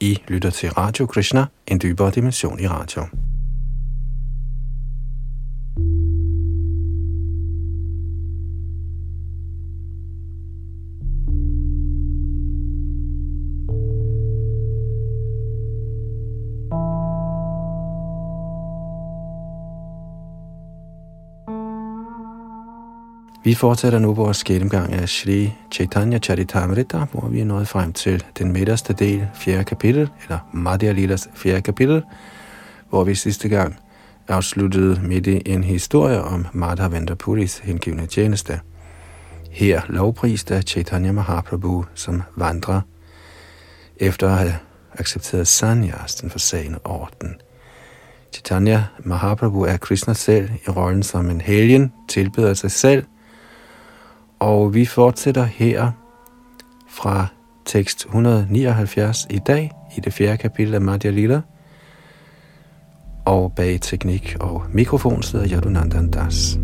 I lytter til Radio Krishna, en dybere dimension i radio. Vi fortsætter nu vores gennemgang af Sri Chaitanya Charitamrita, hvor vi er nået frem til den midterste del, fjerde kapitel, eller Madhya Lilas fjerde kapitel, hvor vi sidste gang afsluttede midt i en historie om Madhavendra Puris hengivende tjeneste. Her lovpriste af Chaitanya Mahaprabhu som vandrer, efter at have accepteret sanyas, den forsagende orden. Chaitanya Mahaprabhu er Krishna selv i rollen som en helgen, tilbeder sig selv – og vi fortsætter her fra tekst 179 i dag, i det fjerde kapitel af Madhya Lila. Og bag teknik og mikrofon sidder Yadunandan Das.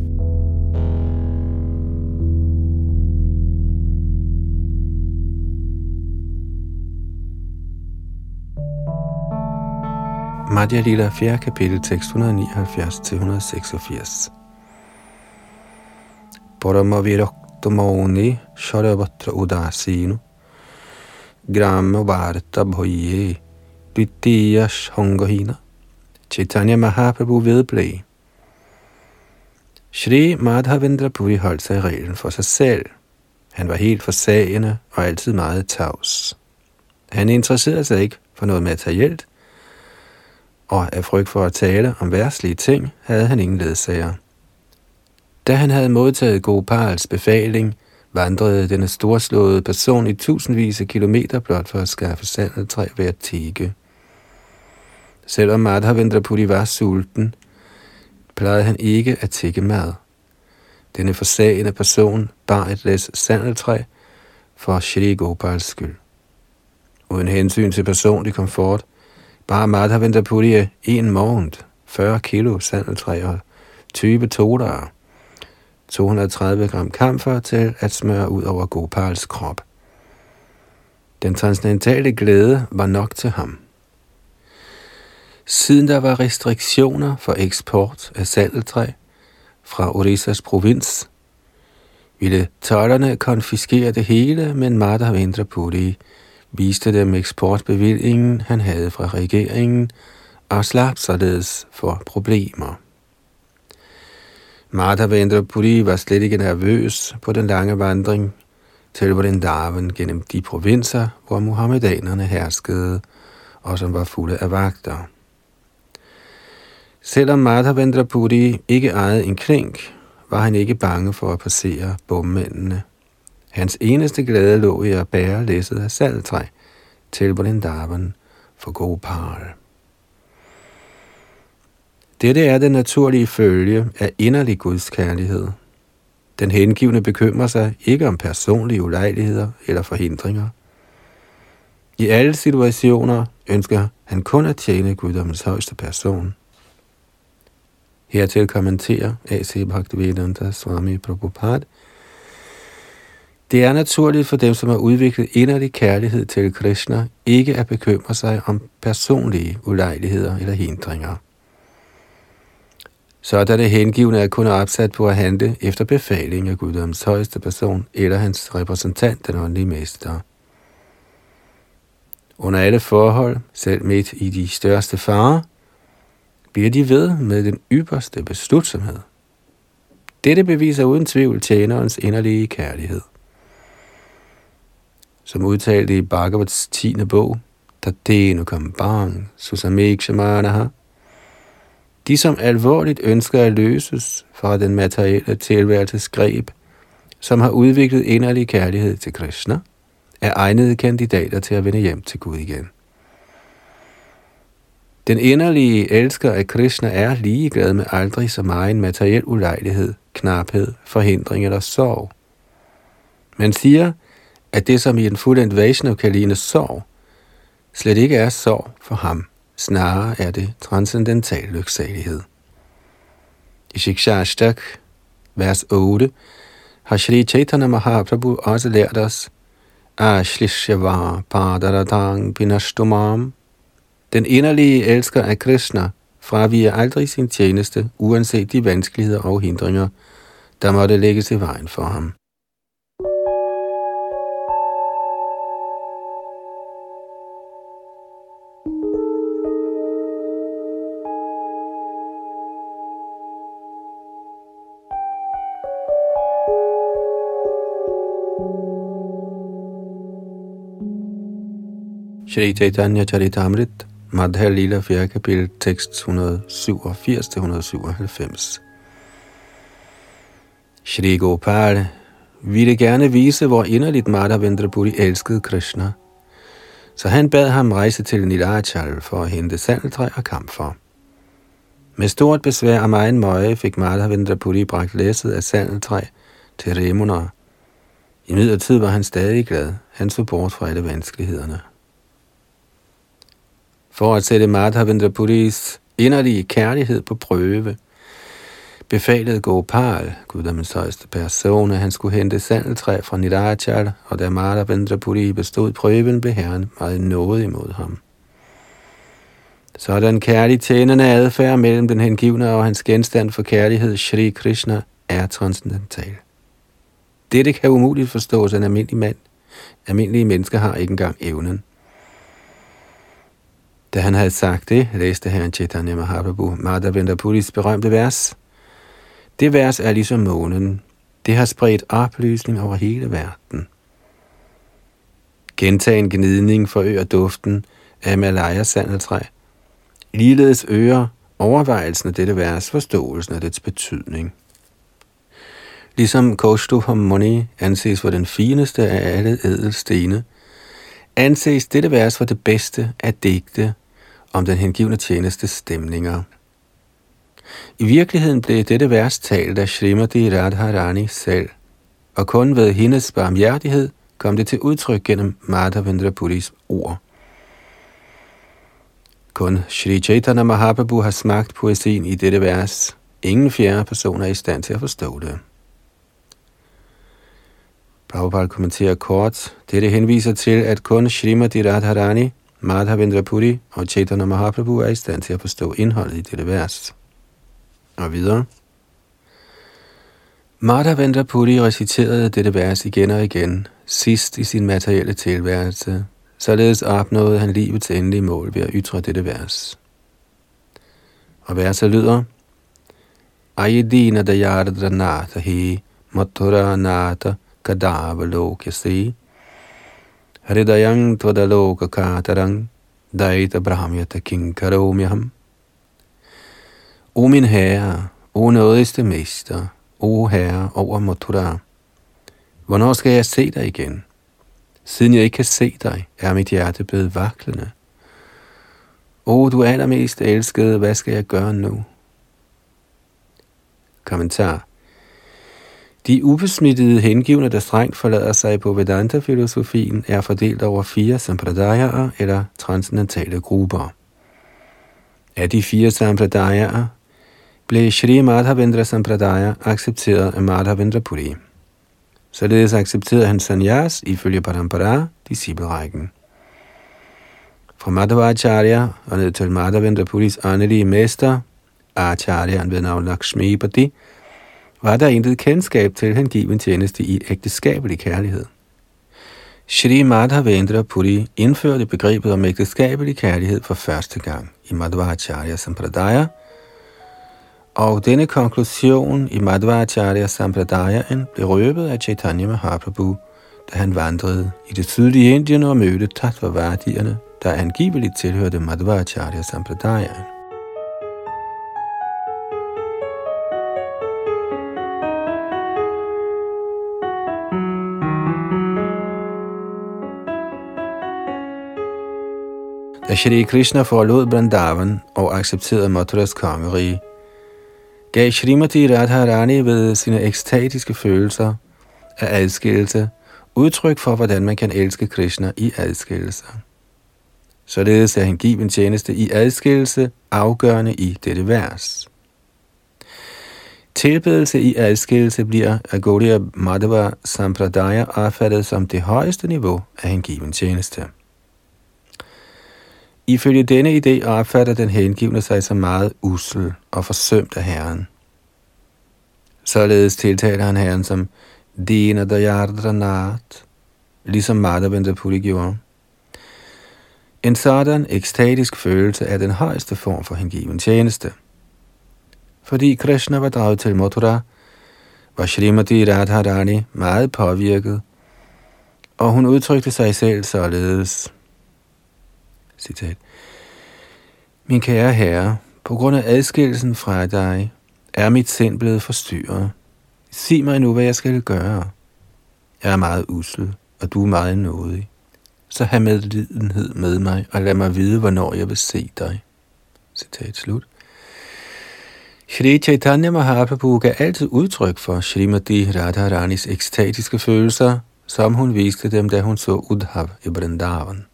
Madhya Lila, 4. kapitel, tekst 179-186. Paramavirok Mauni Sharabatra Udasinu Gramma Varta Bhoye Dvitiya Shangahina Chaitanya Mahaprabhu vedblev. Shri Madhavendra Puri holdt sig i reglen for sig selv. Han var helt forsagende og altid meget tavs. Han interesserede sig ikke for noget materielt, og af frygt for at tale om værtslige ting, havde han ingen ledsager. Da han havde modtaget Gopals befaling, vandrede denne storslåede person i tusindvis af kilometer blot for at skaffe sandeltræ ved at tigge. Selvom Madhavendra Puri var sulten, plejede han ikke at tigge mad. Denne forsagende person bar et læs sandeltræ for Shri Gopals skyld. Uden hensyn til personlig komfort, bar Madhavendra Puri en morgen 40 kilo sandeltræ og 20 todarer. 230 gram kamfer til at smøre ud over Gopals krop. Den transcendentale glæde var nok til ham. Siden der var restriktioner for eksport af saltetræ fra Orissas provins, ville tollerne konfiskere det hele, men Madhavendra Puri viste dem eksportbevillingen, han havde fra regeringen, og slap således for problemer. Madhavendra Puri var slet ikke nervøs på den lange vandring til Vrindavan gennem de provinser, hvor muhammedanerne herskede og som var fulde af vagter. Selvom Madhavendra Puri ikke ejede en klink, var han ikke bange for at passere bommændene. Hans eneste glæde lå i at bære læsset af saltræ til Vrindavan for Gopal. Dette er den naturlige følge af inderlig Guds kærlighed. Den hengivne bekymrer sig ikke om personlige ulejligheder eller forhindringer. I alle situationer ønsker han kun at tjene guddommens højeste person. Hertil kommenterer A.C. Bhaktivedanta Swami Prabhupada, det er naturligt for dem, som har udviklet inderlig kærlighed til Krishna, ikke at bekymre sig om personlige ulejligheder eller hindringer. Så er det hengivne er kun opsat på at handle efter befaling af Guddoms højeste person eller hans repræsentant, den åndelige mester. Under alle forhold, selv midt i de største farer, bliver de ved med den ypperste beslutsomhed. Dette beviser uden tvivl tjenerens inderlige kærlighed. Som udtalt i Bhagavats 10. bog, Tadenu Kambang, Susamekshamaha, de, som alvorligt ønsker at løses fra den materielle tilværelses greb, som har udviklet inderlig kærlighed til Krishna, er egnede kandidater til at vende hjem til Gud igen. Den inderlige elsker af Krishna er ligeglad med aldrig så meget materiel ulejlighed, knaphed, forhindring eller sorg. Man siger, at det som i en fuldendt Vaishnav kan ligne sorg, slet ikke er sorg for ham. Snarere er det transcendental lyksalighed. I Shikshashtak, vers 8, har Shri Chaitanya Mahaprabhu også lært os, Ashlishava Padaradang Pinashtumam. Den inderlige elsker af Krishna fraviger aldrig sin tjeneste, uanset de vanskeligheder og hindringer, der måtte lægges i vejen for ham. Shri Chaitanya Charitamrit, Madhya Lila 4. kapitel, tekst 187-197. Shri Gopal ville gerne vise, hvor inderligt Madhavendra Puri elskede Krishna. Så han bad ham rejse til Nilachal for at hente sandeltræ og kamfer. Med stort besvær af megen møje fik Madhavendra Puri bragt læsset af sandeltræ til Remuna. I midlertid var han stadig glad. Han så bort fra alle vanskelighederne. For at sætte Madhavendra Puris inderlige kærlighed på prøve, befalede Gopal, guddommens højeste person, at han skulle hente sandeltræ fra Nidachal, og da Madhavendra Puri bestod prøven, blev herren meget noget imod ham. Sådan kærlig tændende adfærd mellem den hengivne og hans genstand for kærlighed, Shri Krishna, er transcendental. Dette kan umuligt forstås af en almindelig mand. Almindelige mennesker har ikke engang evnen. Da han havde sagt det, læste han Chaitanya Mahaprabhu Madhavendra Puris berømte vers. Det vers er ligesom månen. Det har spredt oplysning over hele verden. Gentagen gnidning forøger duften af Malaya sandeltræ. Ligeledes øger overvejelsen af dette vers forståelsen af dets betydning. Ligesom Kaustuhamoni anses for den fineste af alle ædelstene, anses dette vers for det bedste af digte om den hengivne tjeneste stemninger. I virkeligheden blev dette vers talt af Srimati Radharani selv, og kun ved hendes barmhjertighed kom det til udtryk gennem Madhavendra Puris ord. Kun Sri Chaitanya Mahaprabhu har smagt poesien i dette vers. Ingen fjerde person er i stand til at forstå det. Prabhupada kommenterer kort. Dette henviser til, at kun Srimati Radharani Madhavendra Puri og Chaitanya Mahaprabhu er i stand til at forstå indholdet i dette vers. Og videre. Madhavendra Puri reciterede dette vers igen og igen, sidst i sin materielle tilværelse. Således opnåede han livets endelige mål ved at ytre dette vers. Og verset lyder, Ayedina dayardra nata he, mathura nata kadava lokyasi, Hridayang tvadaloka katarang daita brahmyata kinkaromyaham. O min herre, o nådigste mester, o herre over Mathura, hvornår skal jeg se dig igen? Siden jeg ikke kan se dig, er mit hjerte blevet vaklende. O du allermest elskede, hvad skal jeg gøre nu? Kommentar de ubesmittede hengivne, der strengt forlader sig på Vedanta-filosofien, er fordelt over fire sampradayaer eller transcendentale grupper. Af de fire sampradayaer blev Shri Madhavendra Sampradaya accepteret af Madhavendra Puri. Således accepterede han sanyas ifølge Parampara, disciplerækken. Fra Madhavacharya og ned til Madhavendra Puris åndelige mester, Acharyan ved navn Lakshmipati, var der intet kendskab til hengiven tjeneste i ægteskabelig kærlighed. Shri Madhavendra Puri indførte begrebet om ægteskabelig kærlighed for første gang i Madhvacharya Sampradaya, og denne konklusion i Madhvacharya Sampradayaen blev røbet af Chaitanya Mahaprabhu, da han vandrede i det sydlige Indien og mødte Tattvavadierne, der angiveligt tilhørte Madhvacharya Sampradayaen. Da Shri Krishna forlod Vrindavan og accepterede Mathuras kongerige, gav Srimati Radharani ved sine ekstatiske følelser af adskillelse udtryk for, hvordan man kan elske Krishna i adskillelse. Således er hengiven tjeneste i adskillelse afgørende i dette vers. Tilbedelse i adskillelse bliver af Gaudiya Madhava Sampradaya opfattet som det højeste niveau af hengiven tjeneste. Ifølge denne idé opfatter den hengivne sig som meget usel og forsømt af Herren. Således tiltaler han Herren som Dina Dayardranat, ligesom Madhavendra Puri gjorde. En sådan ekstatisk følelse er den højeste form for hengiven tjeneste. Fordi Krishna var draget til Mathura, var Srimati Radharani meget påvirket, og hun udtrykte sig selv således. Citat. Min kære herre, på grund af adskillelsen fra dig, er mit sind blevet forstyrret. Sig mig nu, hvad jeg skal gøre. Jeg er meget usel, og du er meget nådig. Så have medlidenhed med mig, og lad mig vide, hvornår jeg vil se dig. Citat slut. Shri Chaitanya Mahaprabhu gav altid udtryk for Srimati Radharanis ekstatiske følelser, som hun viste dem, da hun så Udhav i Vrindavan.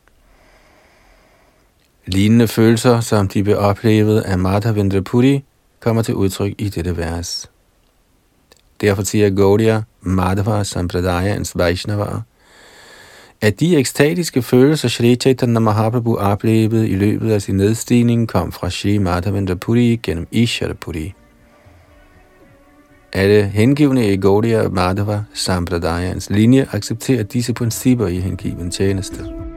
Lignende følelser, som de blev oplevet af Mata Puri, kommer til udtryk i dette vers. Derfor siger Gaudiya, Madhava Sampradayans Vaishnava, at de ekstatiske følelser, Shri Chaitanya Mahaprabhu oplevede i løbet af sin nedstigning, kom fra Shri Madhavendra Puri gennem Ishara Puri. Alle hengivne i Gaudiya Madhava Sampradayans linje accepterer disse principper i hengiven tjeneste.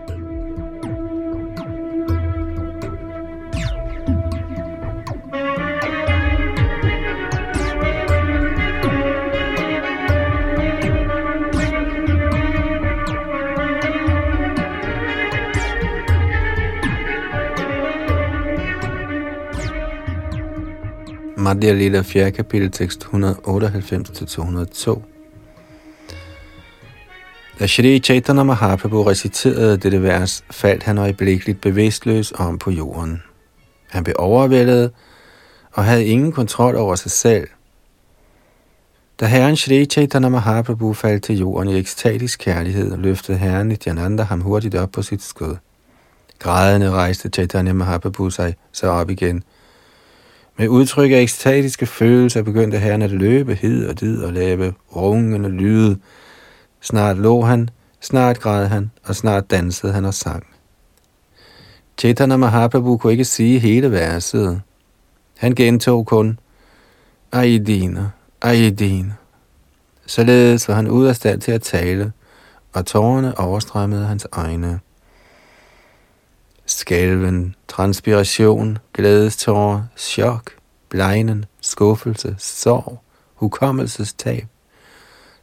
Madhya Lila 4. kapitel, tekst 198-202. Da Shri Chaitanya Mahaprabhu reciterede dette vers, faldt han øjeblikkeligt bevidstløs om på jorden. Han blev overvældet og havde ingen kontrol over sig selv. Da herren Shri Chaitanya Mahaprabhu faldt til jorden i ekstatisk kærlighed, løftede herren Nityananda ham hurtigt op på sit skød. Grædende rejste Chaitanya Mahaprabhu sig så op igen – med udtryk af ekstatiske følelser begyndte herren at løbe hid og did og lave rungende lyde. Snart lå han, snart græd han, og snart dansede han og sang. Chaitanya Mahaprabhu kunne ikke sige hele verset. Han gentog kun, Aidina, Aidina. Således var han ud af stand til at tale, og tårerne overstrømmede hans egne. Skælven, transpiration, glædestårer, chok, blegnen, skuffelse, sorg, hukommelsestab,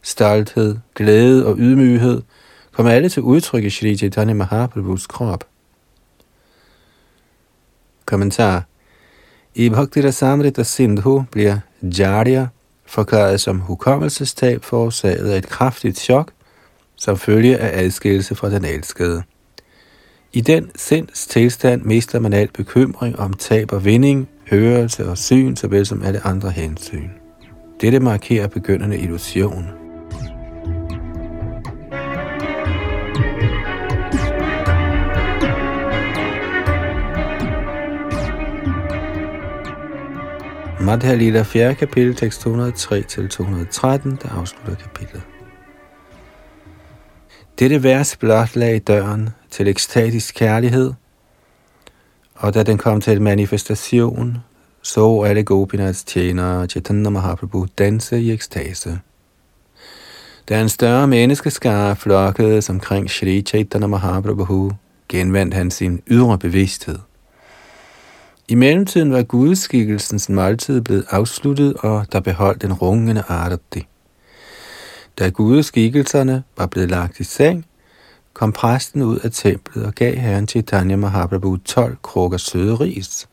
stolthed, glæde og ydmyghed kom alle til udtryk i Shri Chaitanya Mahaprabhus krop. Kommentar I Bhakti Rasamrita Sindhu bliver Jarya forklaret som hukommelsestab forårsaget af et kraftigt chok, som følge af adskillelse fra den elskede. I den sinds tilstand mister man al bekymring om tab og vinding, hørelse og syn, såvel som alle andre hensyn. Dette markerer begyndende illusion. Madhya Lila 4. kapitel, tekst 203-213, der afslutter kapitlet. Dette vers blotlagde døren til ekstatisk kærlighed, og da den kom til manifestation, så alle Gopinaths tjenere Chaitanya Mahaprabhu danse i ekstase. Da en større menneskeskare flokkede omkring Shri Chaitanya Mahaprabhu, genvandt han sin ydre bevidsthed. I mellemtiden var gudskikkelsens måltid blevet afsluttet, og der beholdt en rungende arti. Da gudeskikkelserne var blevet lagt i seng, kom præsten ud af templet og gav herren Chaitanya Mahaprabhu 12 krukker søde ris.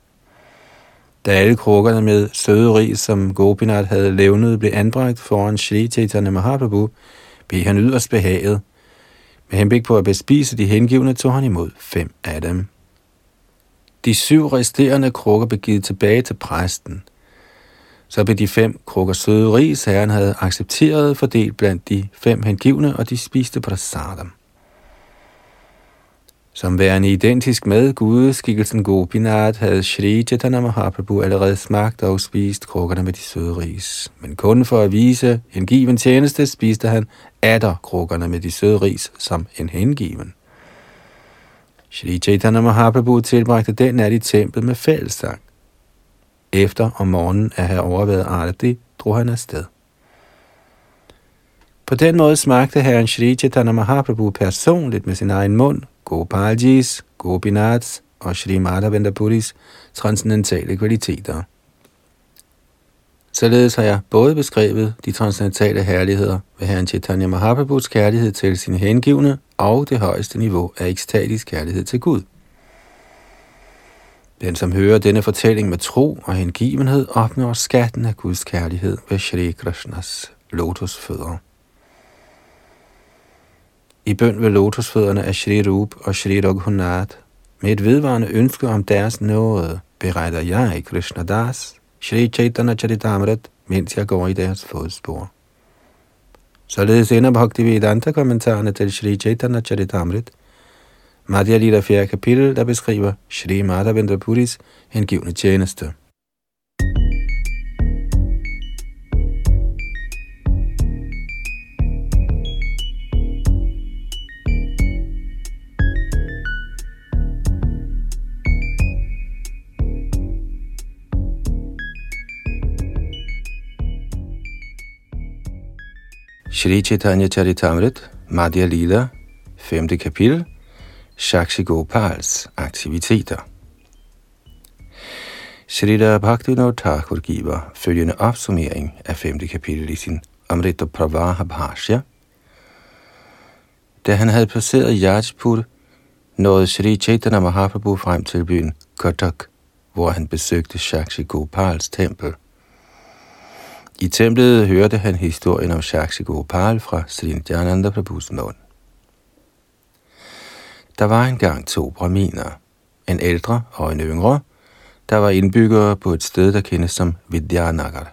Da alle krukkerne med søde ris, som Gopinath havde levnet, blev anbragt foran Shri Chaitanya Mahaprabhu, blev han yderst behaget. Med henblik på at bespise de hengivne, tog han imod fem af dem. De syv resterende krukker blev givet tilbage til præsten. Så blev de fem krukker søde ris, herren havde accepteret, fordelt blandt de fem hengivne, og de spiste på prasadam. Som værende identisk med gudeskikkelsen Gopinath havde Shri Chaitanya Mahaprabhu allerede smagt og spist krukkerne med de søde ris. Men kun for at vise en given tjeneste spiste han atter krukkerne med de søde ris som en hengiven. Shri Chaitanya Mahaprabhu tilbragte den nat i templet med fællessang. Efter om morgenen at have overværet Arati, drog han afsted. På den måde smagte herren Shri Chaitanya Mahaprabhu personligt med sin egen mund Gopaljis, Gopinaths og Shri Madhavendra Puris transcendentale kvaliteter. Således har jeg både beskrevet de transcendentale herligheder ved herren Chaitanya Mahaprabhus kærlighed til sine hengivne og det højeste niveau af ekstatisk kærlighed til Gud. Den, som hører denne fortælling med tro og hengivenhed, opnår skatten af Guds kærlighed ved Shri Krishnas lotusfødder. I bøn ved lotusfødderne af Shri Rup og Shri Raghunath, med et vedvarende ønske om deres nåde, beretter jeg Krishna Das, Shri Chaitanya Charitamrit, mens jeg går i deres fodspor. Således ender Bhaktivedanta kommentarerne til Shri Chaitanya Charitamrit, Madhya Lila 4. kapitel, der beskriver Shri Madhavendra Puris hengivne tjeneste. Shri Chaitanya Charitamrit, Madhya Lila, 5. kapitel, Shakshi Gopals aktiviteter. Shrita Bhaktivinoda Thakur giver følgende opsummering af 5. kapitel i sin Amrita Pravaha Bhashya. Da han havde passeret Yajpur, nåede Shri Chaitanya Mahaprabhu frem til byen Kotak, hvor han besøgte Shakshi Gopals tempel – i templet hørte han historien om Shakshi Gopal fra Sri Nityananda Prabhus mund. Der var engang to braminer, en ældre og en yngre, der var indbyggere på et sted, der kendes som Vidyanagar.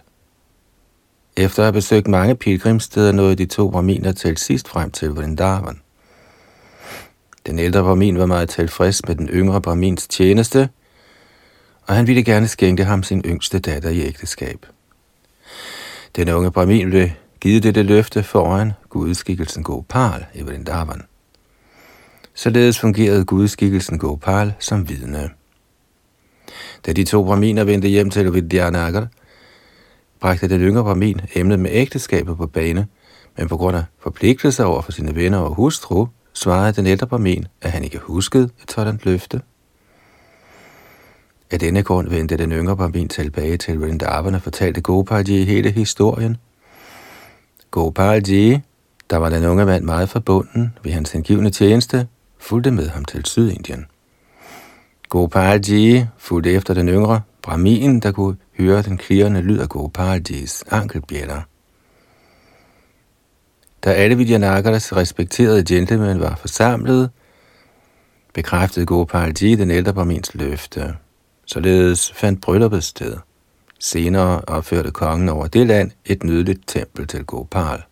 Efter at have besøgt mange pilgrimsteder nåede de to braminer til sidst frem til Vrindavan. Den ældre bramin var meget tilfreds med den yngre bramins tjeneste, og han ville gerne skænke ham sin yngste datter i ægteskab. Den unge Brahmin blev givet dette løfte foran gudskikkelsen Gopal i Vrindavan. Således fungerede gudskikkelsen Gopal som vidne. Da de to braminer vendte hjem til Vidyanagar, bragte den yngre Brahmin emnet med ægteskabet på bane, men på grund af forpligtelser over for sine venner og hustru, svarede den ældre Brahmin, at han ikke huskede et sådan løfte. Af denne grund vendte den yngre Brahmin tilbage til Vrindavan og fortalte Gopalji hele historien. Gopalji, der var den unge mand meget forbunden ved hans hengivne tjeneste, fulgte med ham til Sydindien. Gopalji fulgte efter den yngre Brahmin, der kunne høre den klirrende lyd af Gopaljis ankelbjæller. Da alle Vidyanagaras respekterede gentlemen var forsamlet, bekræftede Gopalji den ældre Brahmins løfte. Således fandt brylluppet sted. Senere opførte kongen over det land et nydeligt tempel til Gopal.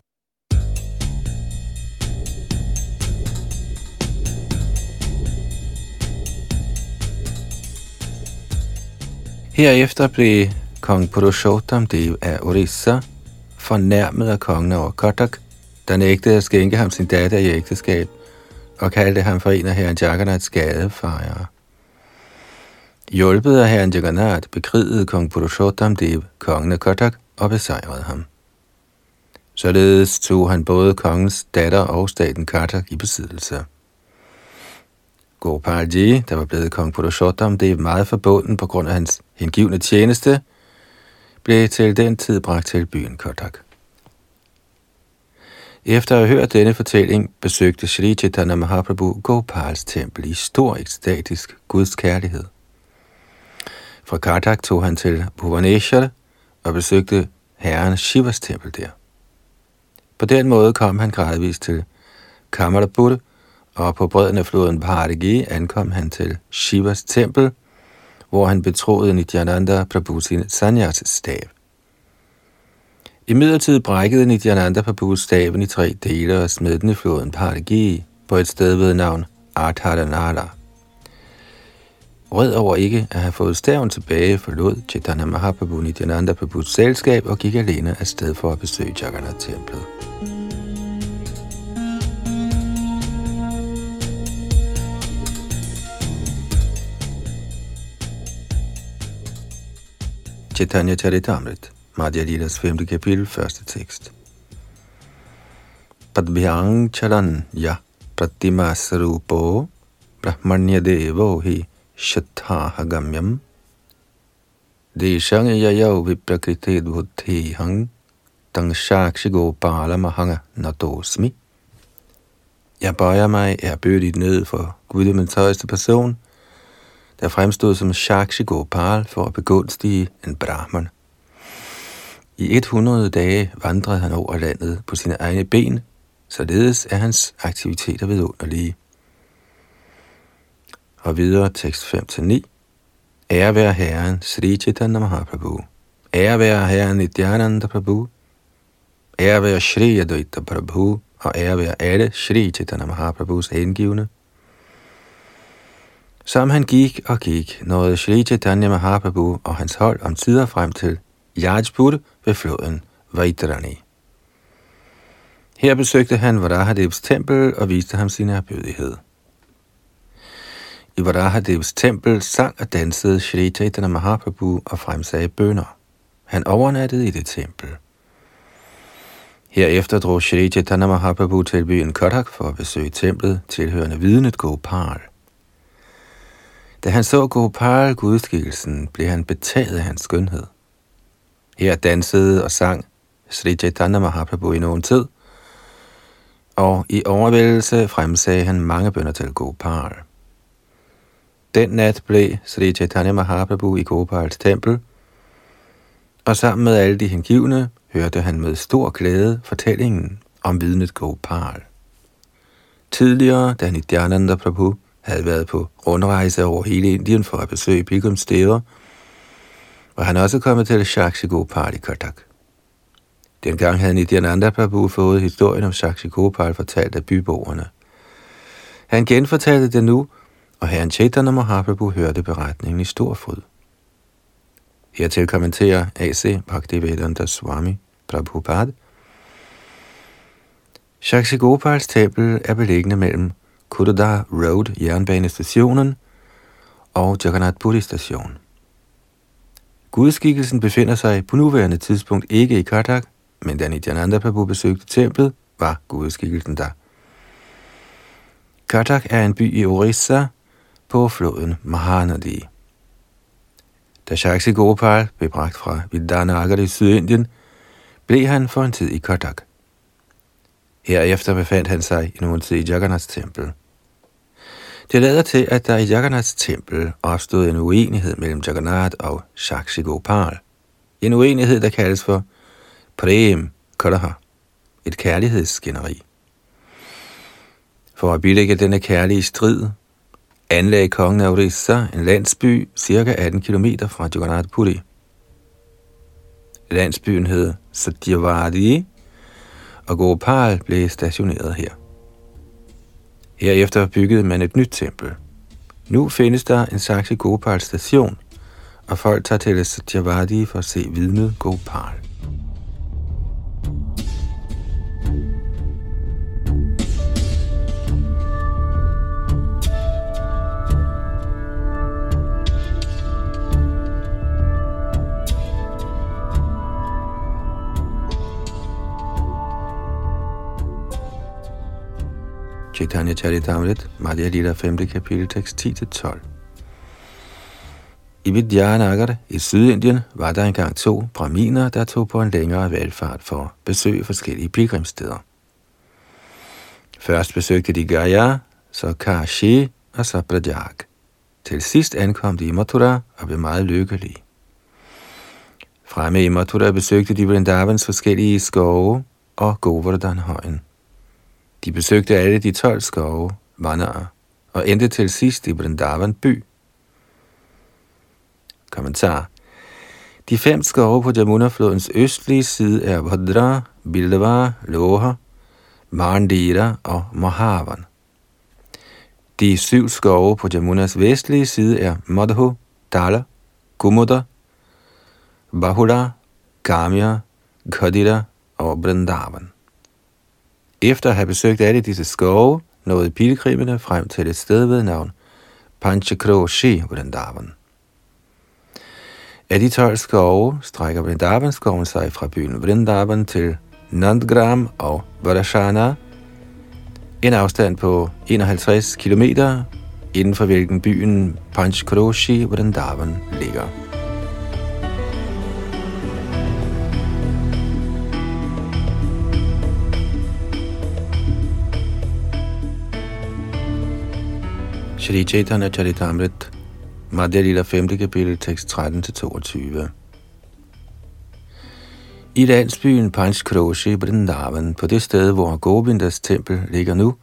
Herefter blev kong Purushottam Dev af Orissa fornærmet af kongen over Kotak, der nægtede at skænke ham sin datter i ægteskab og kaldte ham for en af herren Jagannaths gadefejere. Hjulpet af herren Jagannath bekrigede kong Purushottam Dev kongen af Kotak og besejrede ham. Således tog han både kongens datter og staten Katak i besiddelse. Gopalji, der var blevet kong Purushottam Dev meget forbunden på grund af hans hengivne tjeneste, blev til den tid bragt til byen Kotak. Efter at have hørt denne fortælling, besøgte Sri Chaitanya Mahaprabhu Gopals tempel i stor ekstatisk Guds kærlighed. Fra Kartak tog han til Bhuvaneshwar og besøgte herren Shivas tempel der. På den måde kom han gradvist til Kamalapur, og på bredden af floden Bharagi ankom han til Shivas tempel, hvor han betroede Nityananda Prabhu sin sanyas stav. I midlertid brækkede Nityananda Prabhu staven i tre dele og smed den i floden Bharagi på et sted ved navn Ardharanala. Rød over ikke at have fået staven tilbage, forlod Chaitanya Mahaprabhu Nityananda Prabhus selskab og gik alene afsted for at besøge Jagannath-templet. Chaitanya Charitamrit, Madhya Lilas 5. kapitel, første tekst. Padbhyang charan ya pratima sarupo brahmanya devo hi shatha gamyam deshang yayav viprakriti buddhi hang tang shakshi gopala mahanga natosmi. Jeg bøjer mig erbødigt ned for guddommens højeste person, der fremstod som Shakshi Gopal for at begunstige en brahman. I 100 dage vandrede han over landet på sine egne ben, således er hans aktiviteter vidunderlige. Og videre tekst 5-9. Ære være Herren, Sri Chaitanya Mahaprabhu. Ære være Herren Nityananda Prabhu. Ære være Shri Advaita Prabhu. Og ære være alle Shri Chaitanya Mahaprabhus hengivne. Som han gik og gik, nåede Shri Chaitanya Mahaprabhu og hans hold om tider frem til Yajpur ved floden Vaitarani. Her besøgte han Varahadevs tempel og viste ham sin erbødighed. I Varahadevs tempel sang og dansede Shri Chaitanya Mahaprabhu og fremsagde bønder. Han overnattede i det tempel. Herefter drog Shri Chaitanya Mahaprabhu til byen Kodak for at besøge templet, tilhørende vidnet Gopal. Da han så Gopal gudskikkelsen, blev han betaget af hans skønhed. Her dansede og sang Sri Chaitanya Mahaprabhu i nogen tid, og i overvældelse fremsagde han mange bønder til Gopal. Den nat blev Sri Chaitanya Mahaprabhu i Gopals tempel, og sammen med alle de hengivne hørte han med stor glæde fortællingen om vidnet Gopal. Tidligere, da Nityananda Prabhu havde været på rundrejse over hele Indien for at besøge pilgrimssteder, var han også kommet til Shakshi Gopal i Katak. Dengang havde Nityananda Prabhu fået historien om Shakshi Gopal fortalt af byboerne. Han genfortalte det nu, og herren Chaitanya Mahaprabhu hørte beretningen i stor fryd. Hertil kommenterer A.C. Bhaktivedanta Swami Prabhupada. Shakshi Gopals tempel er beliggende mellem Kudada Road jernbanestationen og Jagannath Puri station. Gudskikkelsen befinder sig på nuværende tidspunkt ikke i Kartak, men da Nityananda Prabhu besøgte templet, var gudskikkelsen der. Kartak er en by i Orissa på floden Mahanadi. Da Shaksi Gopal blev bragt fra Vidanagar i Sydindien, blev han for en tid i Kodak. Herefter befandt han sig i nogen tid i Jagannaths tempel. Det lader til, at der i Jagannaths tempel opstod en uenighed mellem Jagannath og Shaksi Gopal. En uenighed, der kaldes for Prem Kalaha, et kærlighedsskænderi. For at bilægge denne kærlige strid, anlagde kongen af Orissa en landsby cirka 18 km fra Jagannath Puri. Landsbyen hed Satyavadi, og Gopal blev stationeret her. Herefter byggede man et nyt tempel. Nu findes der en Saxe Gopal station, og folk tager til Satyavadi for at se vidnet Gopal. Chaitanya Charitamrit, Madhya Lila 5. kapitel, tekst 10-12. I Vidyanagar i Sydindien var der engang to braminer, der tog på en længere valgfart for at besøge forskellige pilgrimssteder. Først besøgte de Gaya, så Kashi og så Prajag. Til sidst ankom de i Mathura og blev meget lykkelige. Fremme i Mathura besøgte de Vrindavans forskellige skove og Govardhanhøjen. højen de besøgte alle de 12 skove, vandrer, og endte til sidst i Vrindavan by. Kommentar. De fem skove på Jamuna-flodens østlige side er Bhadra, Bildava, Loha, Mandira og Mahavan. De syv skove på Jamunas vestlige side er Madhu, Dala, Kumuda, Bahula, Kamya, Khadira og Vrindavan. Efter at have besøgt alle disse skove, nåede pilgrimene frem til et sted ved navn Panchakroshi Vrindavan. Af de 12 skove strækker Vrindavanskoven sig fra byen Vrindavan til Nandgram og Varashana, en afstand på 51 km, inden for hvilken byen Panchkroshi Vrindavan ligger. Shri Chaitanya Charitamrit, Madhya Lila 5. kapitel, tekst 13-22. I landsbyen Panchkroshi Vrindavan, på det sted, hvor Govindas tempel ligger nu,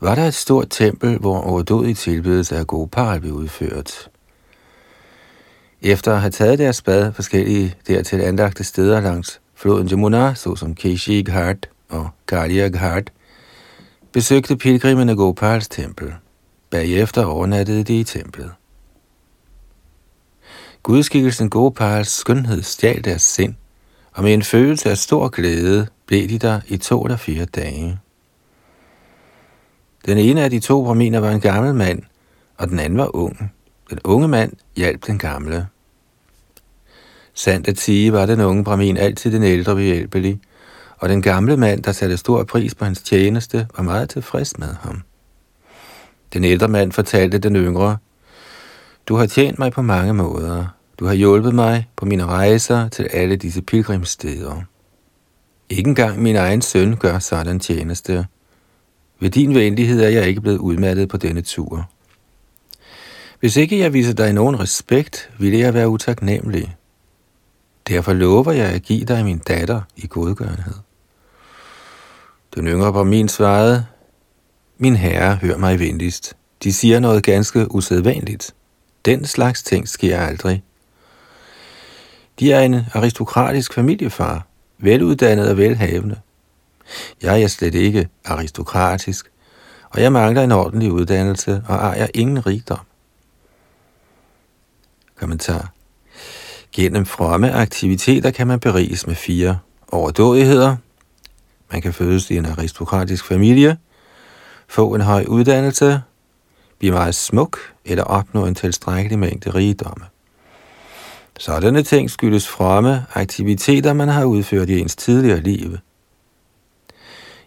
var der et stort tempel, hvor overdådig tilbedelse af Gopal blev udført. Efter at have taget deres bad forskellige dertil anlagte steder langs floden Jamuna, såsom Keshi Ghat og Kalia Ghat, besøgte pilgrimene Gopals tempel. Bagefter overnattede de i templet. Gudskikkelsen Gopals skønhed stjal deres sind, og med en følelse af stor glæde blev de der i to eller fire dage. Den ene af de to brahminer var en gammel mand, og den anden var ung. Den unge mand hjalp den gamle. Sandt at sige var den unge brahmin altid den ældre behjælpelig, og den gamle mand, der satte stor pris på hans tjeneste, var meget tilfreds med ham. Den ældre mand fortalte den yngre, Du har tjent mig på mange måder. Du har hjulpet mig på mine rejser til alle disse pilgrimssteder. Ikke engang min egen søn gør sådan tjeneste. Ved din venlighed er jeg ikke blevet udmattet på denne tur. Hvis ikke jeg viser dig nogen respekt, ville jeg være utaknemmelig. Derfor lover jeg at give dig min datter i godgørenhed. Den yngre på min svarede, min herre, hør mig venligst. De siger noget ganske usædvanligt. Den slags ting sker aldrig. De er en aristokratisk familiefar, veluddannet og velhavende. Jeg er slet ikke aristokratisk, og jeg mangler en ordentlig uddannelse og ejer ingen rigdom. Kommentar. Gennem fromme aktiviteter kan man beriges med fire overdådigheder. Man kan fødes i en aristokratisk familie, få en høj uddannelse, blive meget smuk eller opnå en tilstrækkelig mængde rigdomme. Sådanne ting skyldes fromme aktiviteter, man har udført i ens tidligere liv.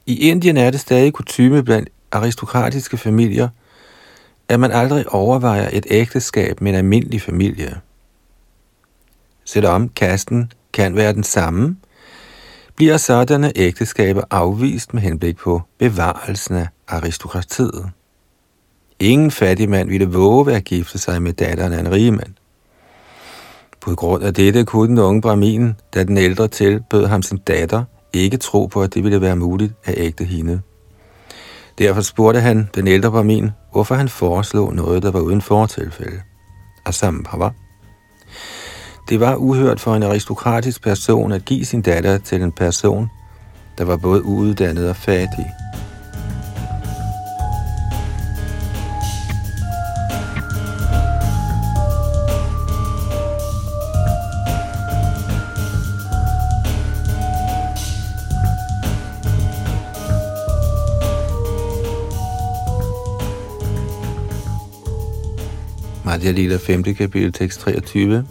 I Indien er det stadig kutume blandt aristokratiske familier, at man aldrig overvejer et ægteskab med en almindelig familie. Selvom kasten kan være den samme, bliver sådanne ægteskaber afvist med henblik på bevarelsen af aristokratiet. Ingen fattig mand ville våge at gifte sig med datteren af en rig mand. På grund af dette kunne den unge brahmin, da den ældre tilbød ham sin datter, ikke tro på, at det ville være muligt at ægte hende. Derfor spurgte han den ældre brahmin, hvorfor han foreslog noget, der var uden fortilfælde. Asambhava. Det var uhørt for en aristokratisk person at give sin datter til en person, der var både uuddannet og fattig. Madhya Lila 5. kapitel, tekst 23.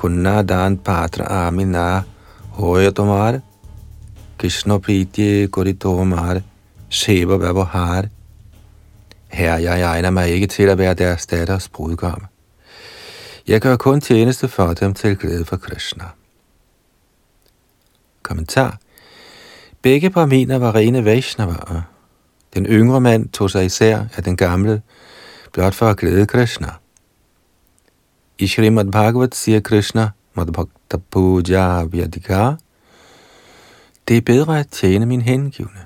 Kunna dan patra amina hoya tomar, Krishna pritye koritomar, Sheva Vavahar. Her, jeg egner mig ikke til at være deres datters brudgom. Jeg gør kun tjeneste for dem til glæde for Krishna. Kommentar. Begge brahminer var rene Vaishnavaer. Den yngre mand tog sig især af den gamle, blot for at glæde Krishna. I Srimad Bhagavat siger Krishna, Madhbhakta Puja Vyadika, det er bedre at tjene min hengivne.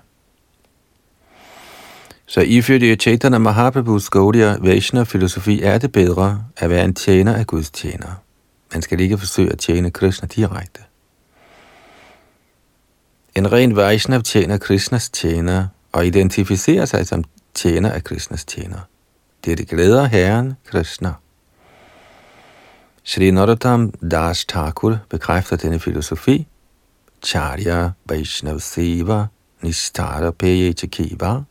Så ifølge Chaitanya Mahaprabhus Gaudiya Vaishnava-filosofi er det bedre at være en tjener af Guds tjener. Man skal ikke forsøge at tjene Krishna direkte. En ren Vaishnav tjener Krishnas tjener og identificerer sig som tjener af Krishnas tjener. Det glæder Herren Krishna. Shri Narottam Das Thakur bekræfter denne filosofi. Charya Vaishnav Seva Nistara Peyetakiva.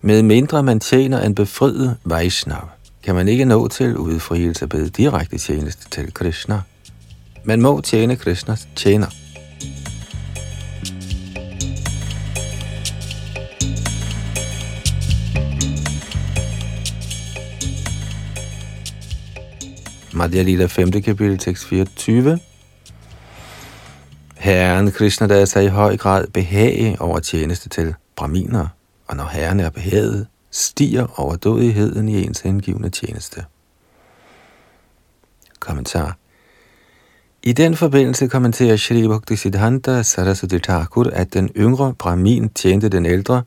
Med mindre man tjener en befriet Vaishnav, kan man ikke nå til udfrielse ved direkte tjeneste til Krishna. Man må tjene Krishnas tjener. Madhya Lila 5. kapitel, tekst 24. Herren Krishna der sig i høj grad behage over tjeneste til braminer, og når Herren er behaget, stiger overdådigheden i ens hengivende tjeneste. Kommentar i den forbindelse kommenterer Shri Bhakti Siddhanta Saraswati Thakur, at den yngre Brahmin tjente den ældre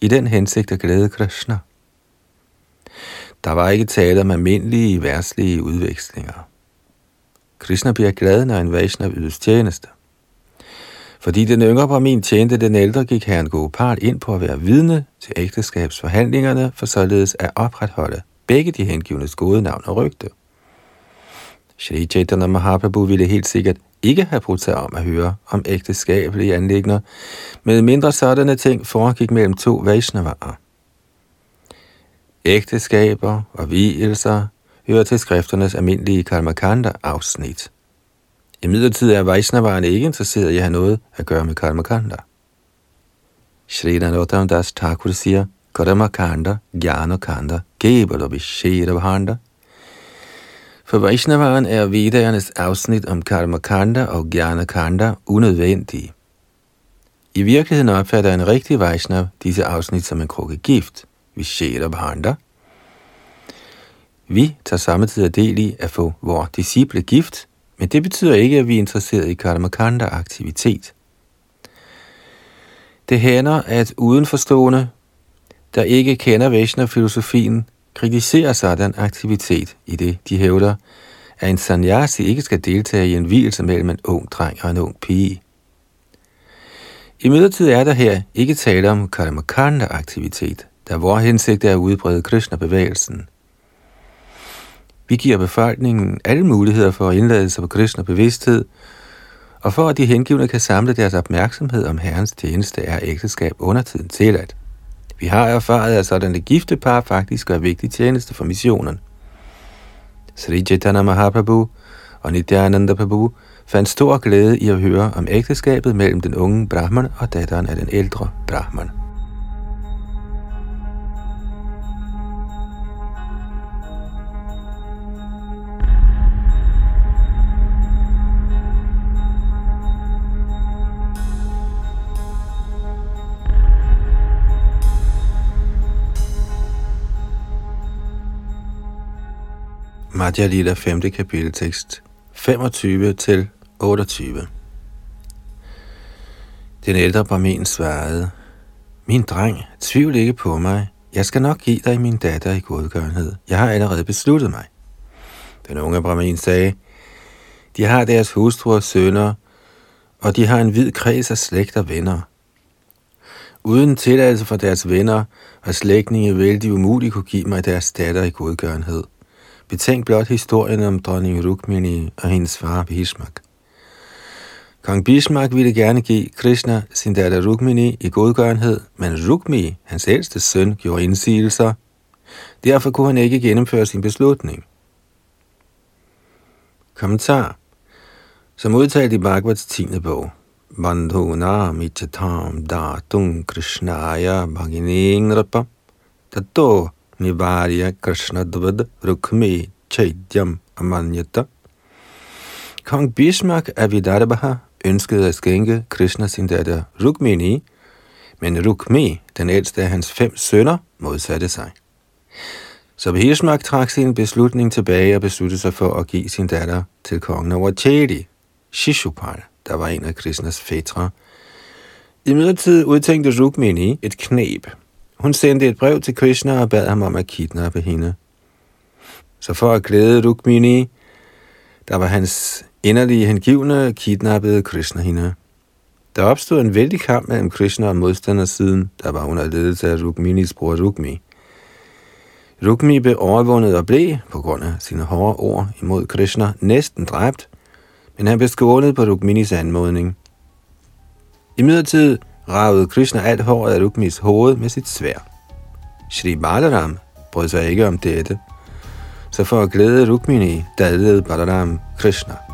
i den hensigt at glæde Krishna. Der var ikke tale om almindelige værtslige udvekslinger. Krishna bliver glad, når en Vaishnav ydes tjeneste. Fordi den yngre Brahmin tjente den ældre, gik herren Gopal ind på at være vidne til ægteskabsforhandlingerne, for således at opretholde begge de hengivnes gode navn og rygte. Shri Chaitanya Mahaprabhu ville helt sikkert ikke have brugt sig om at høre om ægteskabelige anlægner, med mindre sådanne ting foregik mellem to Vaishnavarer. Ægteskaber og vielser hører til skrifternes almindelige Karmakanda-afsnit. I midlertid er Vaishnavaren ikke interesseret i at have noget at gøre med Karmakanda. Shri Narottam Das Thakur siger, Karmakanda, Gyanakanda, Gebala Vishera For Vaishnavaren er Vedernes afsnit om Karmakanda og Gyanakanda unødvendige. I virkeligheden opfatter en rigtig Vaishnav disse afsnit som en krukke gift, Vishera Bhanda. Vi tager samtidig del i at få vores disciple gift, men det betyder ikke, at vi er interesseret i Karmakanda-aktivitet. Det hænder, at udenforstående, der ikke kender Vaishnava-filosofien, kritiserer sådan aktivitet i det, de hævder, at en sannyasi ikke skal deltage i en hvilelse mellem en ung dreng og en ung pige. I midlertid er der her ikke tale om karmakanda-aktivitet, da vores hensigt er at udbrede Krishna-bevægelsen. Vi giver befolkningen alle muligheder for at indlade sig på Krishna-bevidsthed, og for at de hengivne kan samle deres opmærksomhed om Herrens tjeneste, er ægteskab under tiden tilladt. Vi har erfaret, at sådan gifte par faktisk gør vigtig tjeneste for missionen. Sri Chaitanya Mahaprabhu og Nityananda Prabhu fandt stor glæde i at høre om ægteskabet mellem den unge Brahman og datteren af den ældre Brahman. Madhya Lila 5. kapitel tekst 25 til 28. Den ældre barmen svarede, Min dreng, tvivl ikke på mig. Jeg skal nok give dig min datter i godgørenhed. Jeg har allerede besluttet mig. Den unge Brahmin sagde, De har deres hustruer og sønner, og de har en vid kreds af slægt og venner. Uden tilladelse fra deres venner og slægtninge vil de umuligt kunne give mig deres datter i godgørenhed. Betænk blot historien om dronning Rukmini og hendes far Bhishmak. Kong Bhishmak ville gerne give Krishna sin datter Rukmini i godgørenhed, men Rukmi, hans ældste søn, gjorde indsigelser. Derfor kunne han ikke gennemføre sin beslutning. Kommentar Som udtalt i Bhagavats 10. bog. Bandhuna michatam datung krishnaya bhagining rapa tato Nivarya Krishnadvad Rukmi Chaityam Amanyata. Kong Bismarck af Vidarbha ønskede at skænke Krishna sin datter Rukmini, men Rukmi, den ældste af hans fem sønner, modsatte sig. Så Bhishmak trak sin beslutning tilbage og besluttede sig for at give sin datter til kongen over Chedi, Shishupal, der var en af Krishnas fætre. I midlertid udtænkte Rukmini et knep – hun sendte et brev til Krishna og bad ham om at kidnappe hende. Så for at glæde Rukmini, der var hans inderlige hengivne, kidnappede Krishna hende. Der opstod en vældig kamp mellem Krishna og modstandersiden, der var under ledelse af Rukminis bror Rukmi. Rukmi blev overvundet og blev, på grund af sine hårde ord imod Krishna, næsten dræbt, men han blev skånet på Rukminis anmodning. I midlertid ravede Krishna alt håret af Rukmis hoved med sit svær. Shri Balaram brød sig ikke om dette, så for at glæde Rukmini dadlede Balaram Krishna.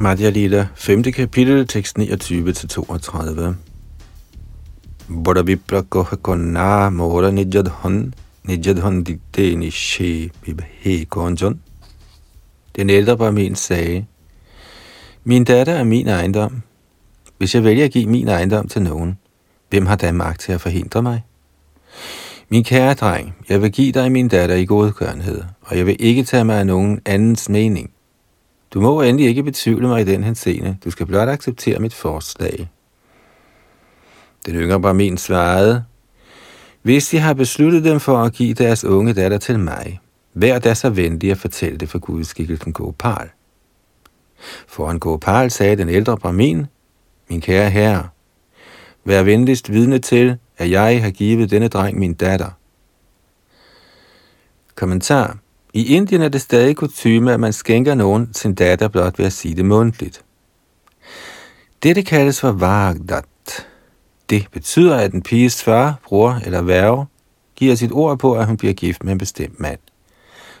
Madhya Lila, 5. kapitel, tekst 29-32. Bada vipra koha konna mora nijadhan, nijadhan dikte nishe bibhe konjon. Den ældre barmen sagde, Min datter er min ejendom. Hvis jeg vælger at give min ejendom til nogen, hvem har da magt til at forhindre mig? Min kære dreng, jeg vil give dig min datter i godkørenhed, og jeg vil ikke tage mig af nogen andens mening. Du må endelig ikke betvivle mig i den henseende. Du skal blot acceptere mit forslag. Den yngre barmin svarede, Hvis de har besluttet dem for at give deres unge datter til mig, vær da så venlig at fortælle det for gudskikkelsen Gopal. Foran Gopal sagde den ældre Brahmin, Min kære herre, vær venligst vidne til, at jeg har givet denne dreng min datter. Kommentar i Indien er det stadig kutume, at man skænker nogen sin datter blot ved at sige det mundtligt. Dette kaldes for vagdat. Det betyder, at en piges far, bror eller værve giver sit ord på, at hun bliver gift med en bestemt mand.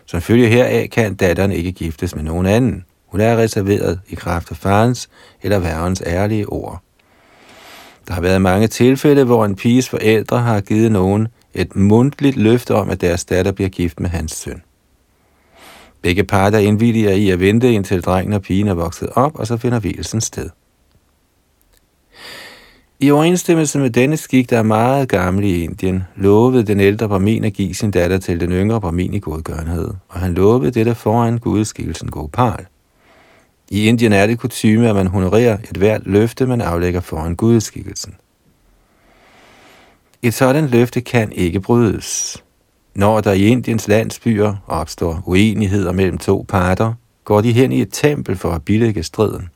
Som følge heraf kan datteren ikke giftes med nogen anden. Hun er reserveret i kraft af farens eller værvens ærlige ord. Der har været mange tilfælde, hvor en piges forældre har givet nogen et mundtligt løfte om, at deres datter bliver gift med hans søn. Begge parter indvilliger i at vente indtil drengen og pigen er vokset op, og så finder hvilesen sted. I overensstemmelse med denne skik, der er meget gammel i Indien, lovede den ældre Brahmin at give sin datter til den yngre Brahmin i godgørenhed, og han lovede dette foran gudskikkelsen Gopal. I Indien er det kutume, at man honorerer et hvert løfte, man aflægger foran gudskikkelsen. Et sådan løfte kan ikke brydes. Når der i Indiens landsbyer opstår uenigheder mellem to parter, går de hen i et tempel for at bilægge striden.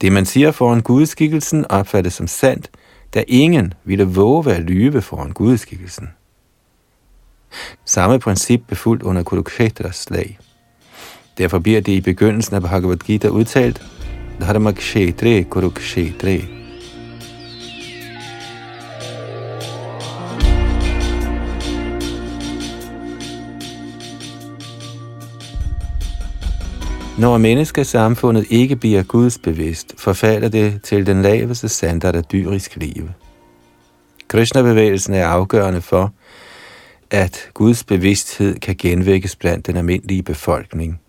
Det, man siger foran gudskikkelsen, opfattes som sandt, da ingen ville våge at lyve foran gudskikkelsen. Samme princip befuldt under Kuruksheta's slag. Derfor bliver det i begyndelsen af Bhagavad Gita udtalt, Dharmakshetre Kurukshetre. Når menneskesamfundet ikke bliver gudsbevidst, forfalder det til den laveste standard af dyrisk liv. Krishna-bevægelsen er afgørende for, at Guds bevidsthed kan genvækkes blandt den almindelige befolkning.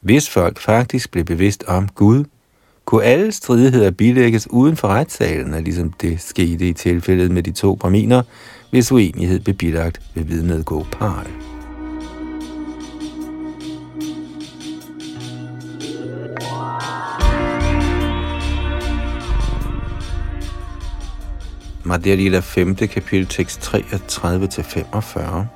Hvis folk faktisk blev bevidst om Gud, kunne alle stridigheder bilægges uden for retssalen, ligesom det skete i tilfældet med de to braminer, hvis uenighed blev bilagt ved vidnet Gopal. Madhya Lila 5. kapitel tekst 33-45.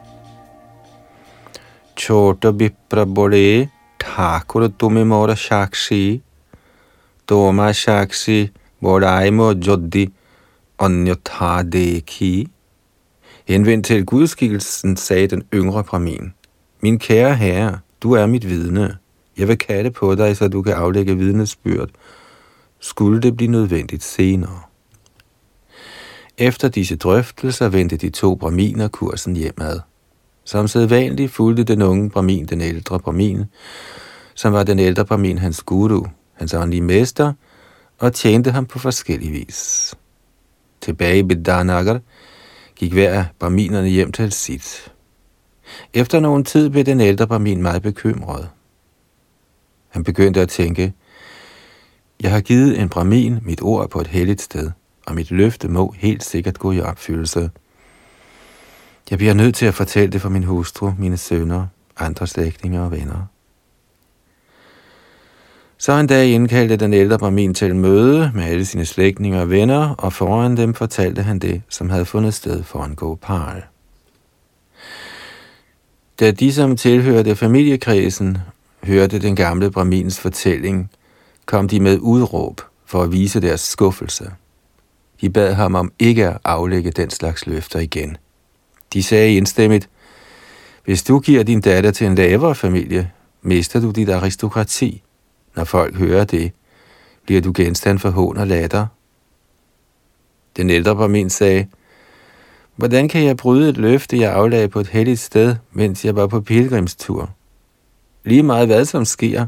Chota Vipra Bode Thakur Tume Mora Shakshi Toma Shakshi Bodaimo Joddi Anyotha Dekhi Henvendt til gudskikkelsen, sagde den yngre bramin. Min kære herre, du er mit vidne. Jeg vil kalde på dig, så du kan aflægge vidnesbyrd. Skulle det blive nødvendigt senere. Efter disse drøftelser vendte de to braminer kursen hjemad. Som sædvanligt fulgte den unge bramin den ældre bramin, som var den ældre bramin hans guru, hans åndelige mester, og tjente ham på forskellig vis. Tilbage i Bidanagar gik hver af braminerne hjem til sit. Efter nogen tid blev den ældre bramin meget bekymret. Han begyndte at tænke, jeg har givet en bramin mit ord på et helligt sted – og mit løfte må helt sikkert gå i opfyldelse. Jeg bliver nødt til at fortælle det for min hustru, mine sønner, andre slægtninge og venner. Så en dag indkaldte den ældre Brahmin til møde med alle sine slægtninge og venner, og foran dem fortalte han det, som havde fundet sted foran Gopal. Da de, som tilhørte familiekredsen, hørte den gamle Brahmins fortælling, kom de med udråb for at vise deres skuffelse. De bad ham om ikke at aflægge den slags løfter igen. De sagde indstemmigt, hvis du giver din datter til en lavere familie, mister du dit aristokrati. Når folk hører det, bliver du genstand for hån og latter. Den ældre Brahmin sagde, Hvordan kan jeg bryde et løfte, jeg aflagde på et helligt sted, mens jeg var på pilgrimstur? Lige meget hvad som sker,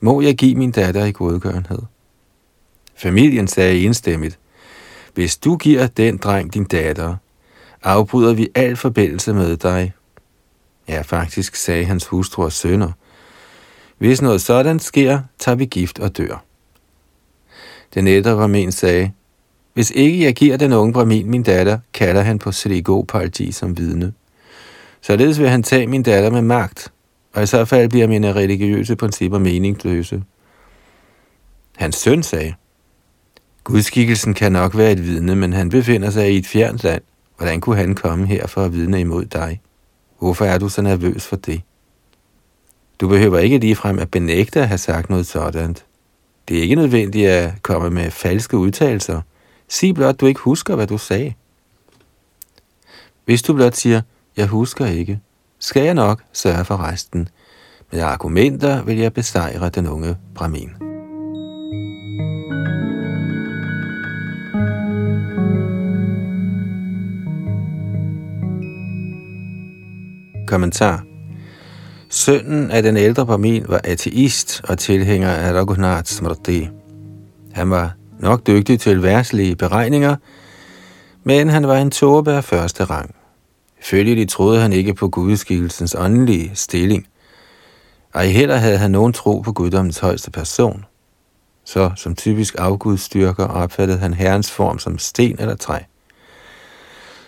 må jeg give min datter i godgørenhed. Familien sagde enstemmigt, hvis du giver den dreng din datter, afbryder vi al forbindelse med dig. Ja, faktisk sagde hans hustru og sønner, hvis noget sådan sker, tager vi gift og dør. Den ældre Brahmin sagde, hvis ikke jeg giver den unge Brahmin min datter, kalder han på Sri Gopalji som vidne. Således vil han tage min datter med magt, og i så fald bliver mine religiøse principper meningsløse. Hans søn sagde, Gudskikkelsen kan nok være et vidne, men han befinder sig i et fjernt land. Hvordan kunne han komme her for at vidne imod dig? Hvorfor er du så nervøs for det? Du behøver ikke ligefrem at benægte at have sagt noget sådan. Det er ikke nødvendigt at komme med falske udtalelser. Sig blot, du ikke husker, hvad du sagde. Hvis du blot siger, jeg husker ikke, skal jeg nok sørge for resten. Med argumenter vil jeg besejre den unge Brahmin. Kommentar Sønnen af den ældre Brahmin var ateist og tilhænger af Raghunath Smriti. Han var nok dygtig til værslige beregninger, men han var en tåbe af første rang. Følgelig troede han ikke på gudskikkelsens åndelige stilling. Ej heller havde han nogen tro på guddommens højeste person. Så som typisk afgudstyrker opfattede han herrens form som sten eller træ.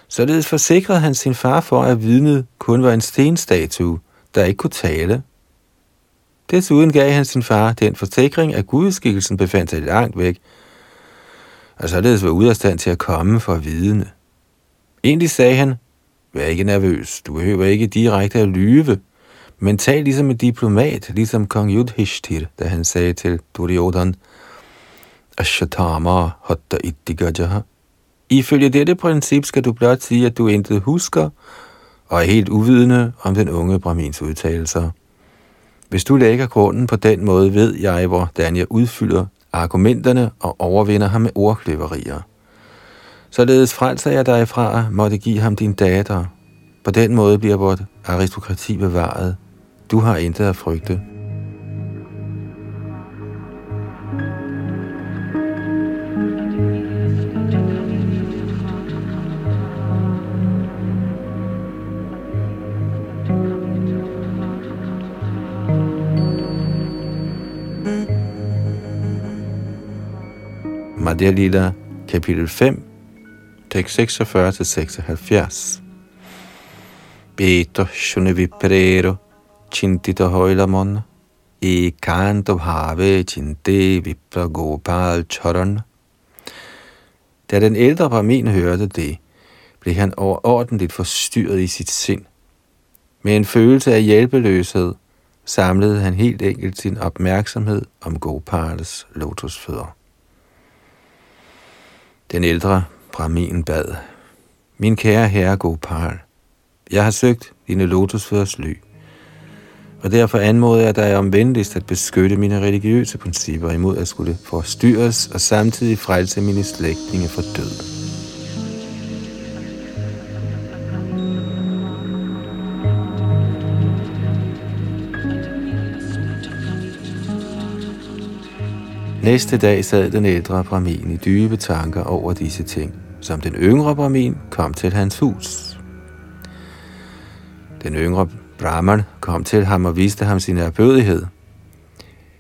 Således forsikrede han sin far for, at vidnet kun var en stenstatue, der ikke kunne tale. Desuden gav han sin far den forsikring, at gudskikkelsen befandt sig langt væk, og således var ude af stand til at komme for vidne. Egentlig sagde han, vær ikke nervøs, du behøver ikke direkte at lyve, men tal ligesom en diplomat, ligesom kong Yudhishthir, da han sagde til Duryodhan, Ashatama hatta ittigajaha. Ifølge dette princip skal du blot sige, at du intet husker, og er helt uvidende om den unge Brahmins udtalelser. Hvis du lægger grunden på den måde, ved jeg, hvordan jeg udfylder argumenterne og overvinder ham med ordkløverier. Således frelser jeg dig fra, måtte give ham din datter. På den måde bliver vort aristokrati bevaret. Du har intet at frygte. Madhya Lila, kapitel 5, tekst 46-76. Beto shune viprero, cintito hoilamon, i kanto bhave chinte vipra gopal charan. Da den ældre barmin hørte det, blev han overordentligt forstyrret i sit sind. Med en følelse af hjælpeløshed samlede han helt enkelt sin opmærksomhed om Gopales lotusfødder. Den ældre Brahmin bad, Min kære herre Gopal, jeg har søgt dine lotusfødders ly, og derfor anmoder jeg dig om venligst at beskytte mine religiøse principper imod at skulle forstyrres og samtidig frelse mine slægtninge for døden. Næste dag sad den ældre Brahmin i dybe tanker over disse ting, som den yngre Brahmin kom til hans hus. Den yngre Brahman kom til ham og viste ham sin erbødighed.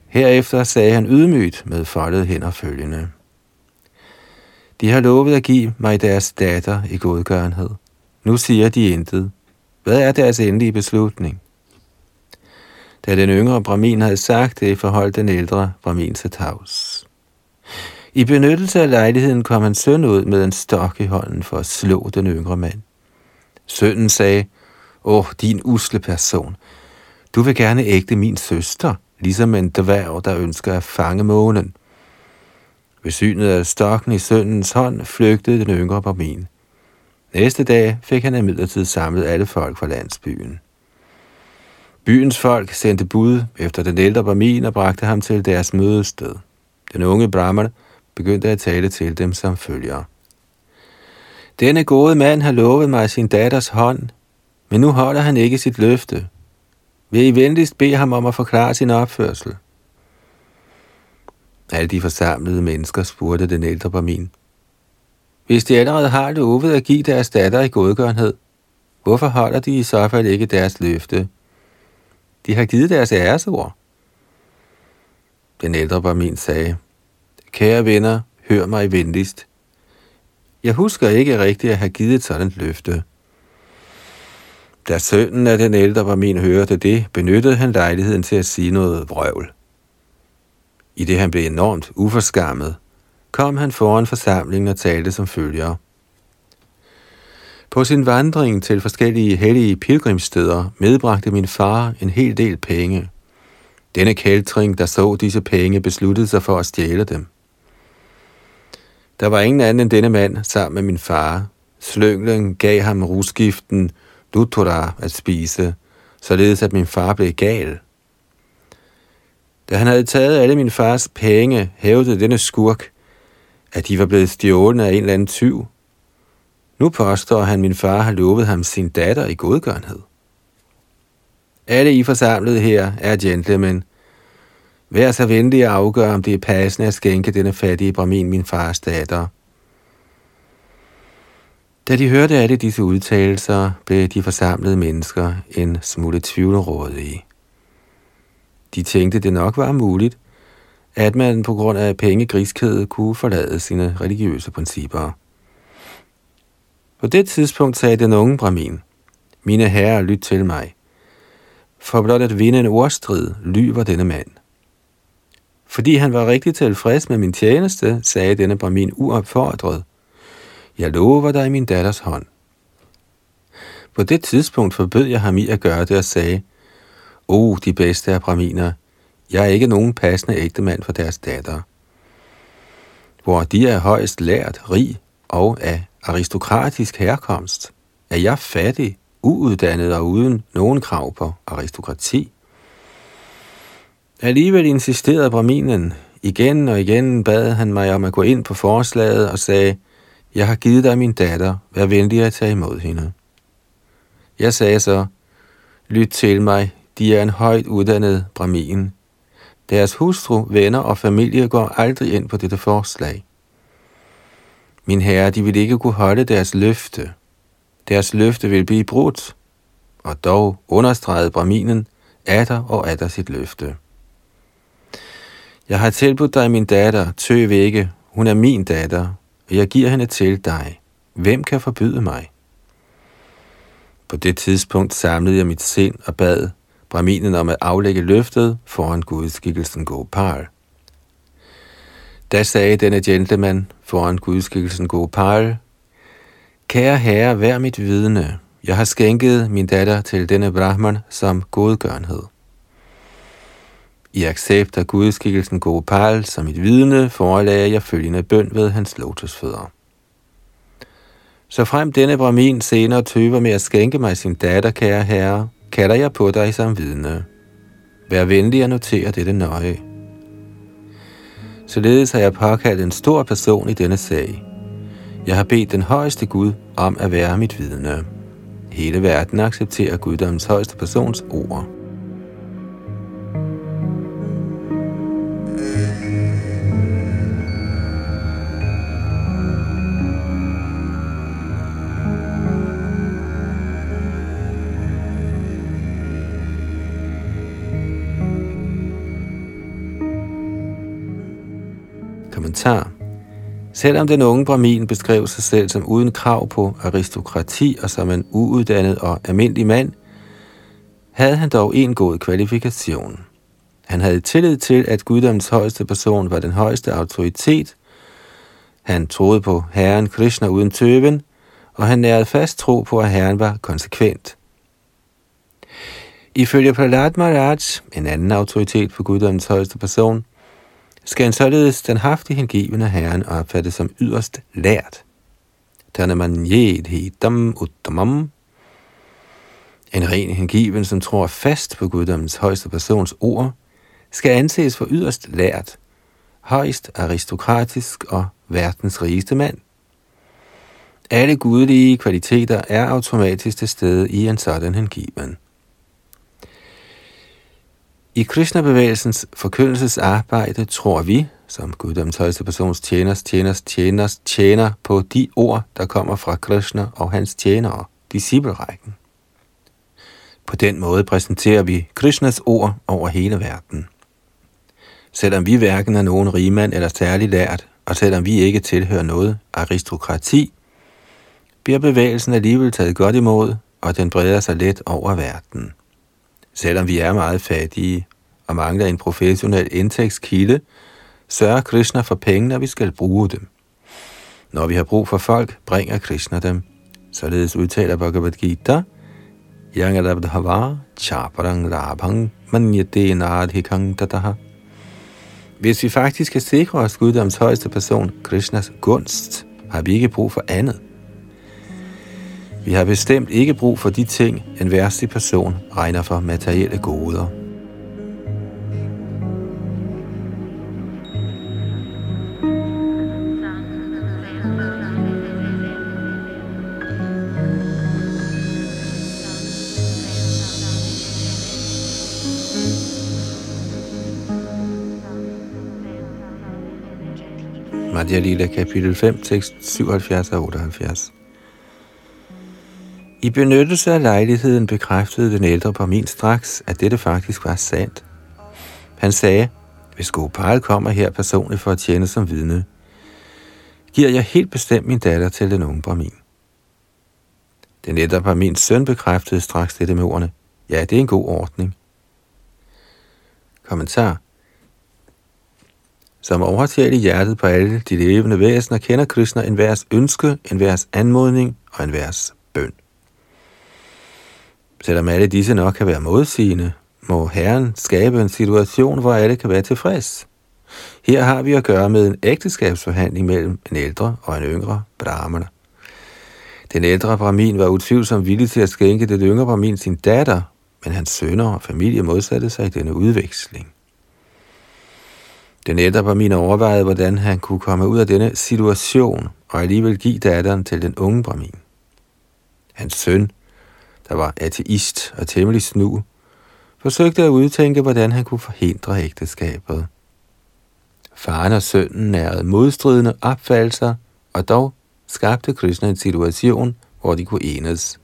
Herefter sagde han ydmygt med foldede hænder følgende. De har lovet at give mig deres datter i godgørenhed. Nu siger de intet. Hvad er deres endelige beslutning? Da den yngre Brahmin havde sagt det, forholdt den ældre Brahmin sig tavs. I benyttelse af lejligheden kom hans søn ud med en stok i hånden for at slå den yngre mand. Sønnen sagde, Åh, din usle person, du vil gerne ægte min søster, ligesom en dværg, der ønsker at fange månen. Ved synet af stokken i sønnens hånd flygtede den yngre Brahmin. Næste dag fik han imidlertid samlet alle folk fra landsbyen. Byens folk sendte bud efter den ældre Brahmin og bragte ham til deres mødested. Den unge Brahman begyndte at tale til dem som følger. Denne gode mand har lovet mig sin datters hånd, men nu holder han ikke sit løfte. Vil I venligst bede ham om at forklare sin opførsel? Alle de forsamlede mennesker spurgte den ældre Brahmin. Hvis de allerede har lovet at give deres datter i godgørenhed, hvorfor holder de i så fald ikke deres løfte? De har givet deres æresord. Den ældre barmin sagde, Kære venner, hør mig venligst. Jeg husker ikke rigtigt at have givet et sådan løfte. Da sønnen af den ældre Brahmin hørte det, benyttede han lejligheden til at sige noget vrøvl. I det han blev enormt uforskammet, kom han foran forsamlingen og talte som følger. På sin vandring til forskellige hellige pilgrimsteder medbragte min far en hel del penge. Denne kæltring, der så disse penge, besluttede sig for at stjæle dem. Der var ingen anden end denne mand sammen med min far. Slynglen gav ham rusgiften Dutura at spise, således at min far blev gal. Da han havde taget alle min fars penge, hævdede denne skurk, at de var blevet stjålet af en eller anden tyv. Nu påstår han, at min far har lovet ham sin datter i godgørenhed. Alle I forsamlet her er gentlemen. Vær så venlig at afgøre, om det er passende at skænke denne fattige bramin min fars datter. Da de hørte alle disse udtalelser, blev de forsamlede mennesker en smule tvivlrådige. De tænkte, det nok var muligt, at man på grund af pengegriskhed kunne forlade sine religiøse principper. På det tidspunkt sagde den unge Brahmin, Mine herrer, lyt til mig. For blot at vinde en ordstrid, lyver denne mand. Fordi han var rigtig tilfreds med min tjeneste, sagde denne Brahmin uopfordret, Jeg lover dig min datters hånd. På det tidspunkt forbød jeg ham i at gøre det og sagde, O, oh, de bedste af Brahminer, jeg er ikke nogen passende ægtemand for deres datter. Hvor de er højst lært, rig og af aristokratisk herkomst, er jeg fattig, uuddannet og uden nogen krav på aristokrati. Alligevel insisterede Brahminen. Igen og igen bad han mig om at gå ind på forslaget og sagde, jeg har givet dig min datter, vær venlig at tage imod hende. Jeg sagde så, lyt til mig, de er en højt uddannet bramin. Deres hustru, venner og familie går aldrig ind på dette forslag. Min herre, de vil ikke kunne holde deres løfte. Deres løfte vil blive brudt. Og dog understregede Braminen atter og atter sit løfte. Jeg har tilbudt dig min datter, tøv ikke. Hun er min datter, og jeg giver hende til dig. Hvem kan forbyde mig? På det tidspunkt samlede jeg mit sind og bad Braminen om at aflægge løftet foran gudskikkelsen Gopal. Da sagde denne gentleman foran gudskikkelsen Gopal, Kære herre, vær mit vidne. Jeg har skænket min datter til denne Brahman som godgørenhed. I accept af gudskikkelsen Gopal som mit vidne, forelagde jeg følgende bøn ved hans lotusfødder. Så frem denne Brahmin senere tøver med at skænke mig sin datter, kære herre, kalder jeg på dig som vidne. Vær venlig at notere dette nøje. Således har jeg påkaldt en stor person i denne sag. Jeg har bedt den højeste Gud om at være mit vidne. Hele verden accepterer Guddoms højeste persons ord. Selvom den unge Brahmin beskrev sig selv som uden krav på aristokrati og som en uuddannet og almindelig mand, havde han dog en god kvalifikation. Han havde tillid til, at guddommens højeste person var den højeste autoritet. Han troede på Herren Krishna uden tøven, og han nærede fast tro på, at Herren var konsekvent. Ifølge Prahlad Maharaj, en anden autoritet på guddommens højeste person, skal en således den haftige hengivende Herren opfattes som yderst lært. man hitam uttamam. En ren hengiven, som tror fast på guddommens højeste persons ord, skal anses for yderst lært, højst aristokratisk og verdens rigeste mand. Alle gudelige kvaliteter er automatisk til stede i en sådan hengiven. I Krishna-bevægelsens forkyndelsesarbejde tror vi, som guddoms højeste persons tjeners, tjeners, tjeners, tjener på de ord, der kommer fra Krishna og hans tjenere, disciplerækken. På den måde præsenterer vi Krishnas ord over hele verden. Selvom vi hverken er nogen rigmand eller særlig lært, og selvom vi ikke tilhører noget aristokrati, bliver bevægelsen alligevel taget godt imod, og den breder sig let over verden. Selvom vi er meget fattige og mangler en professionel indtægtskilde, sørger Krishna for penge, når vi skal bruge dem. Når vi har brug for folk, bringer Krishna dem. Således udtaler Bhagavad Gita, Yangadabdhava chaparang labhang manyate nadhikang tataha. Hvis vi faktisk kan sikre os guddoms højeste person, Krishnas gunst, har vi ikke brug for andet. Vi har bestemt ikke brug for de ting, en værste person regner for materielle goder. Madhya Lila, kapitel 5, tekst 77 og 78. I benyttelse af lejligheden bekræftede den ældre på min straks, at dette faktisk var sandt. Han sagde, hvis Gopal kommer her personligt for at tjene som vidne, giver jeg helt bestemt min datter til den unge Brahmin. Den ældre min søn bekræftede straks dette med ordene, ja, det er en god ordning. Kommentar som overtager i hjertet på alle de levende væsener, kender Krishna en vers ønske, en vers anmodning og en vers. Selvom alle disse nok kan være modsigende, må Herren skabe en situation, hvor alle kan være tilfreds. Her har vi at gøre med en ægteskabsforhandling mellem en ældre og en yngre brahmana. Den ældre brahmin var utvivlsomt villig til at skænke det yngre brahmin sin datter, men hans sønner og familie modsatte sig i denne udveksling. Den ældre Brahmin overvejede, hvordan han kunne komme ud af denne situation og alligevel give datteren til den unge Brahmin. Hans søn, der var ateist og temmelig snu, forsøgte at udtænke, hvordan han kunne forhindre ægteskabet. Faren og sønnen nærede modstridende opfattelser, og dog skabte Krishna en situation, hvor de kunne enes.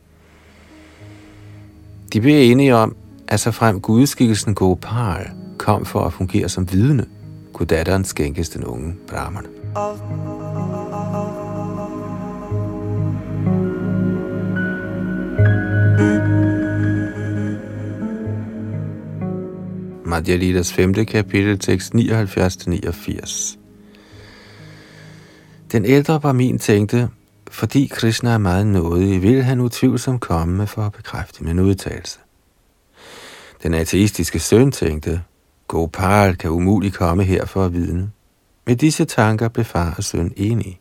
De blev enige om, at så frem gudskikkelsen Gopal kom for at fungere som vidne, kunne datteren skænkes den unge brahman. Madhya Lidas 5. kapitel, tekst 79-89. Den ældre Brahmin tænkte, fordi Krishna er meget nådig, vil han utvivlsomt komme for at bekræfte min udtalelse. Den ateistiske søn tænkte, Gopal kan umuligt komme her for at vidne. Med disse tanker blev far og søn enige.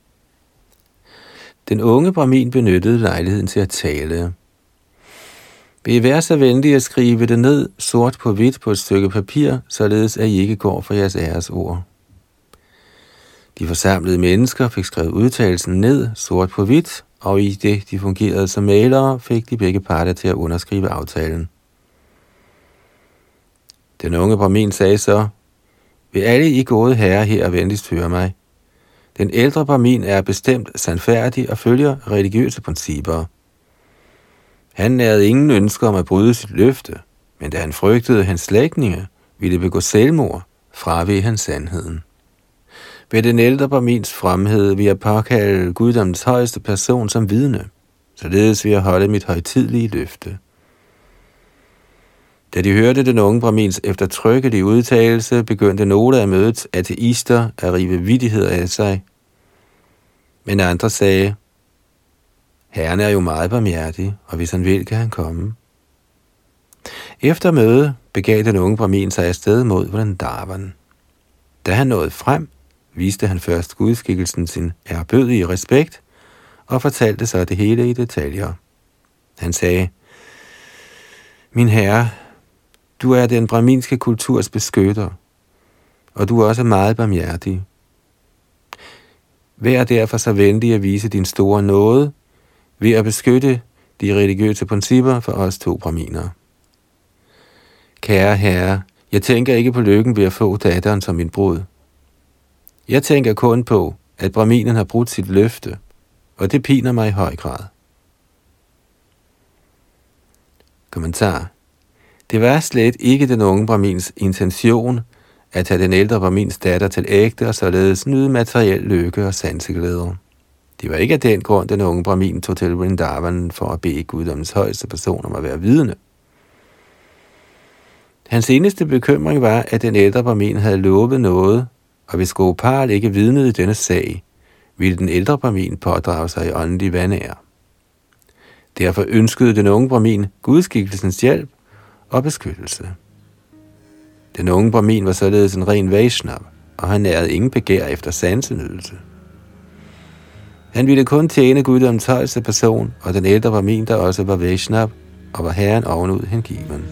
Den unge Brahmin benyttede lejligheden til at tale. Vil I være så venlige at skrive det ned sort på hvidt på et stykke papir, således at I ikke går for jeres æres ord. De forsamlede mennesker fik skrevet udtalelsen ned sort på hvidt, og i det de fungerede som malere, fik de begge parter til at underskrive aftalen. Den unge Brahmin sagde så, vil alle I gode herrer her venligst høre mig. Den ældre Brahmin er bestemt sandfærdig og følger religiøse principper. Han nærede ingen ønsker om at bryde sit løfte, men da han frygtede, hans slægtninge ville begå selvmord, fraved han sandheden. Ved den ældre Brahmins fremhed vil jeg påkalde guddommens højeste person som vidne, således vil jeg holde mit højtidlige løfte. Da de hørte den unge Brahmins eftertrykkelige udtalelse, begyndte nogle af mødets ateister at rive vidigheder af sig. Men andre sagde, Herren er jo meget barmhjertig, og hvis han vil, kan han komme. Efter mødet begav den unge Brahmin sig afsted mod Vrindavan. Da han nåede frem, viste han først gudskikkelsen sin erbødige respekt, og fortalte så det hele i detaljer. Han sagde, Min herre, du er den braminske kulturs beskytter, og du er også meget barmhjertig. Vær derfor så venlig at vise din store nåde ved at beskytte de religiøse principper for os to braminer. Kære herre, jeg tænker ikke på lykken ved at få datteren som min brud. Jeg tænker kun på, at braminen har brudt sit løfte, og det piner mig i høj grad. Kommentar. Det var slet ikke den unge bramins intention at tage den ældre bramins datter til ægte og således nyde materiel lykke og sanseglæder. Det var ikke af den grund, den unge Brahmin tog til Vrindavan for at bede guddommens højeste person om at være vidne. Hans eneste bekymring var, at den ældre Brahmin havde lovet noget, og hvis Gopal ikke vidnede i denne sag, ville den ældre Brahmin pådrage sig i åndelig vandære. Derfor ønskede den unge Brahmin gudskikkelsens hjælp og beskyttelse. Den unge Brahmin var således en ren Vaishnav, og han nærede ingen begær efter sansenydelse. Han ville kun tjene guddoms højeste person, og den ældre var min, der også var Vaishnav, og var herren ovenud hengiven.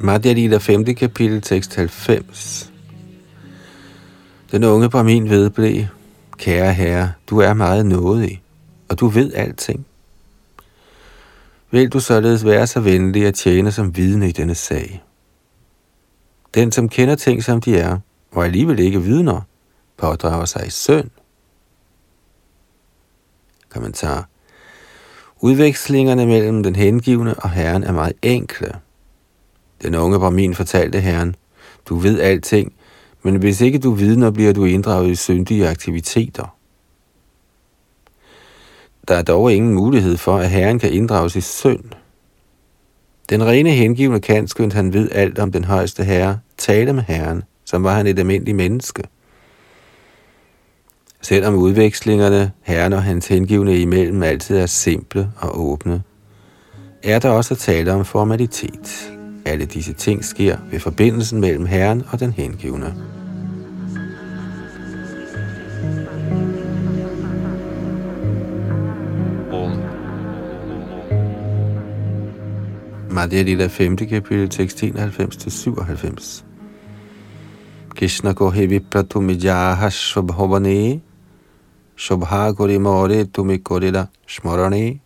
Madhya Lila 5. kapitel, tekst 90. Den unge Brahmin vedblev, kære herre, du er meget nådig, og du ved alting. Vil du således være så venlig at tjene som vidne i denne sag? Den, som kender ting, som de er, og alligevel ikke vidner, pådrager sig i søn. Kommentar. Udvekslingerne mellem den hengivne og herren er meget enkle – den unge Brahmin fortalte herren, du ved alting, men hvis ikke du vidner, bliver du inddraget i syndige aktiviteter. Der er dog ingen mulighed for, at herren kan inddrages i synd. Den rene hengivne kan, skønt han ved alt om den højeste herre, tale med herren, som var han et almindeligt menneske. Selvom udvekslingerne, herren og hans hengivne imellem altid er simple og åbne, er der også tale om formalitet. Alle disse ting sker ved forbindelsen mellem Herren og den hengivne. Madhya Lila 5. kapitel, tekst 91-97. Krishna ko hevi pratumijaha shubhavane shubha kori more tumi korila smorane.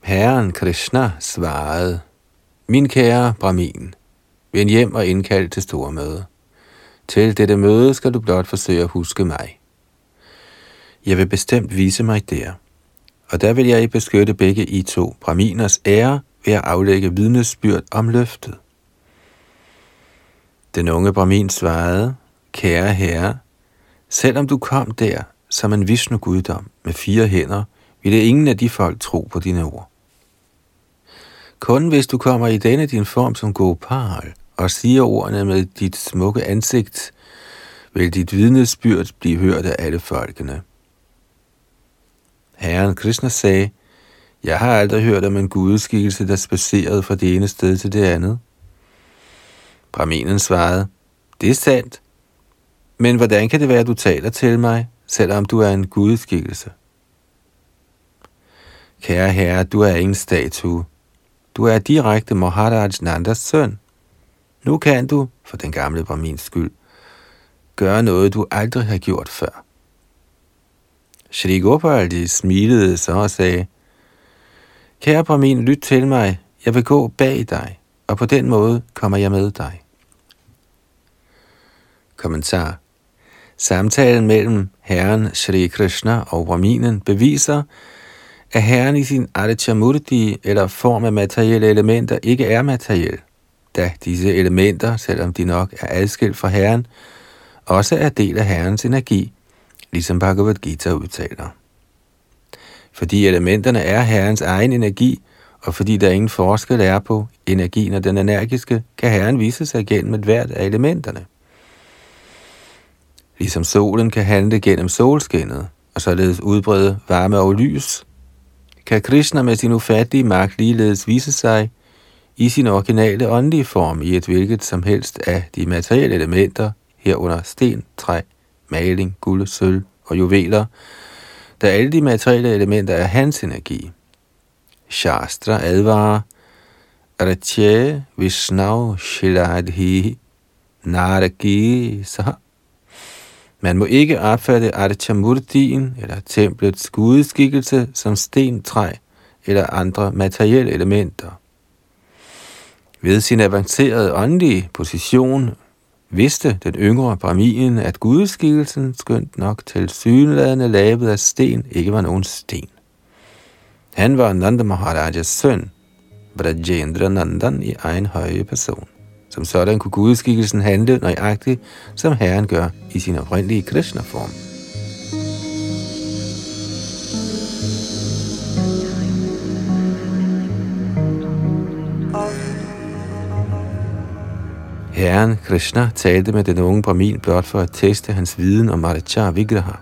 Herren Krishna svarede, min kære Brahmin, vend hjem og indkald til store møde. Til dette møde skal du blot forsøge at huske mig. Jeg vil bestemt vise mig der, og der vil jeg beskytte begge I to Brahminers ære ved at aflægge vidnesbyrd om løftet. Den unge Brahmin svarede, kære herre, selvom du kom der som en Vishnu-guddom med fire hænder, ville ingen af de folk tro på dine ord. Kun hvis du kommer i denne din form som Gopal og siger ordene med dit smukke ansigt, vil dit vidnesbyrd blive hørt af alle folkene. Herren Krishna sagde, jeg har aldrig hørt om en gudskikkelse, der spacerede fra det ene sted til det andet. Brahminen svarede, det er sandt. Men hvordan kan det være, at du taler til mig, selvom du er en gudskikkelse? Kære herre, du er ingen statue. Du er direkte Maharaj Nandas søn. Nu kan du, for den gamle Brahmins skyld, gøre noget, du aldrig har gjort før. Shri Gopalji smilede så og sagde, Kære Brahmin, lyt til mig. Jeg vil gå bag dig, og på den måde kommer jeg med dig. Kommentar. Samtalen mellem Herren Shri Krishna og Brahminen beviser, at Herren i sin Adichamurti eller form af materielle elementer ikke er materiel, da disse elementer, selvom de nok er adskilt fra Herren, også er del af Herrens energi, ligesom Bhagavad Gita udtaler. Fordi elementerne er Herrens egen energi, og fordi der ingen forskel er på energien og den energiske, kan Herren vise sig gennem et hvert af elementerne. Ligesom solen kan handle gennem solskinnet, og således udbrede varme og lys, kan Krishna med sin ufattelige magt ligeledes vise sig i sin originale åndelige form i et hvilket som helst af de materielle elementer, herunder sten, træ, maling, guld, sølv og juveler, da alle de materielle elementer er hans energi. Shastra advarer, Ratye Vishnu Shiladhi Naragi Saha. Man må ikke opfatte Adichamurtien eller templets gudeskikkelse som sten, træ eller andre materielle elementer. Ved sin avancerede åndelige position vidste den yngre Brahmin, at gudeskikkelsen, skønt nok til synladende lavet af sten, ikke var nogen sten. Han var Nanda Maharajas søn, Brajendra Nandan i egen høje person. Som sådan kunne gudskikkelsen handle nøjagtigt, som Herren gør i sin oprindelige Krishna-form. Herren Krishna talte med den unge Brahmin blot for at teste hans viden om Marichar Vigraha.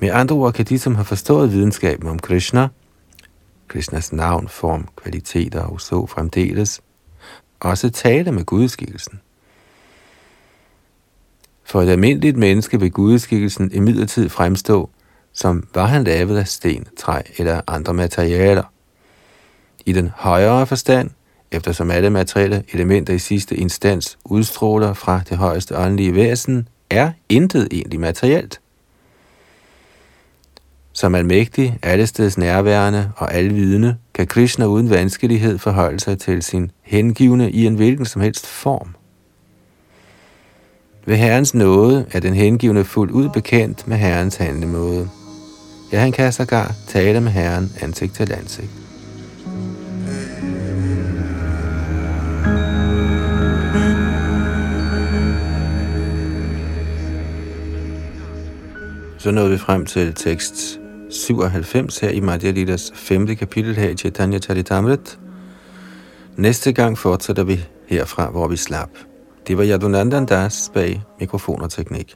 Med andre ord kan de, som har forstået videnskaben om Krishna, Krishnas navn, form, kvaliteter og så fremdeles, også tale med gudskikkelsen. For et almindeligt menneske vil gudskikkelsen imidlertid fremstå, som var han lavet af sten, træ eller andre materialer. I den højere forstand, eftersom alle materielle elementer i sidste instans udstråler fra det højeste åndelige væsen, er intet egentlig materielt. Som almægtig, allesteds nærværende og alvidende, kan Krishna uden vanskelighed forholde sig til sin hengivne i en hvilken som helst form. Ved Herrens nåde er den hengivne fuldt ud bekendt med Herrens handlemåde. Ja, han kan sågar tale med Herren ansigt til ansigt. Så nåede vi frem til tekst 97 her i Madhya Lidas 5. kapitel her i Chaitanya Charitamrit. Næste gang fortsætter vi herfra, hvor vi slap. Det var Yadunandan Das bag mikrofon og teknik.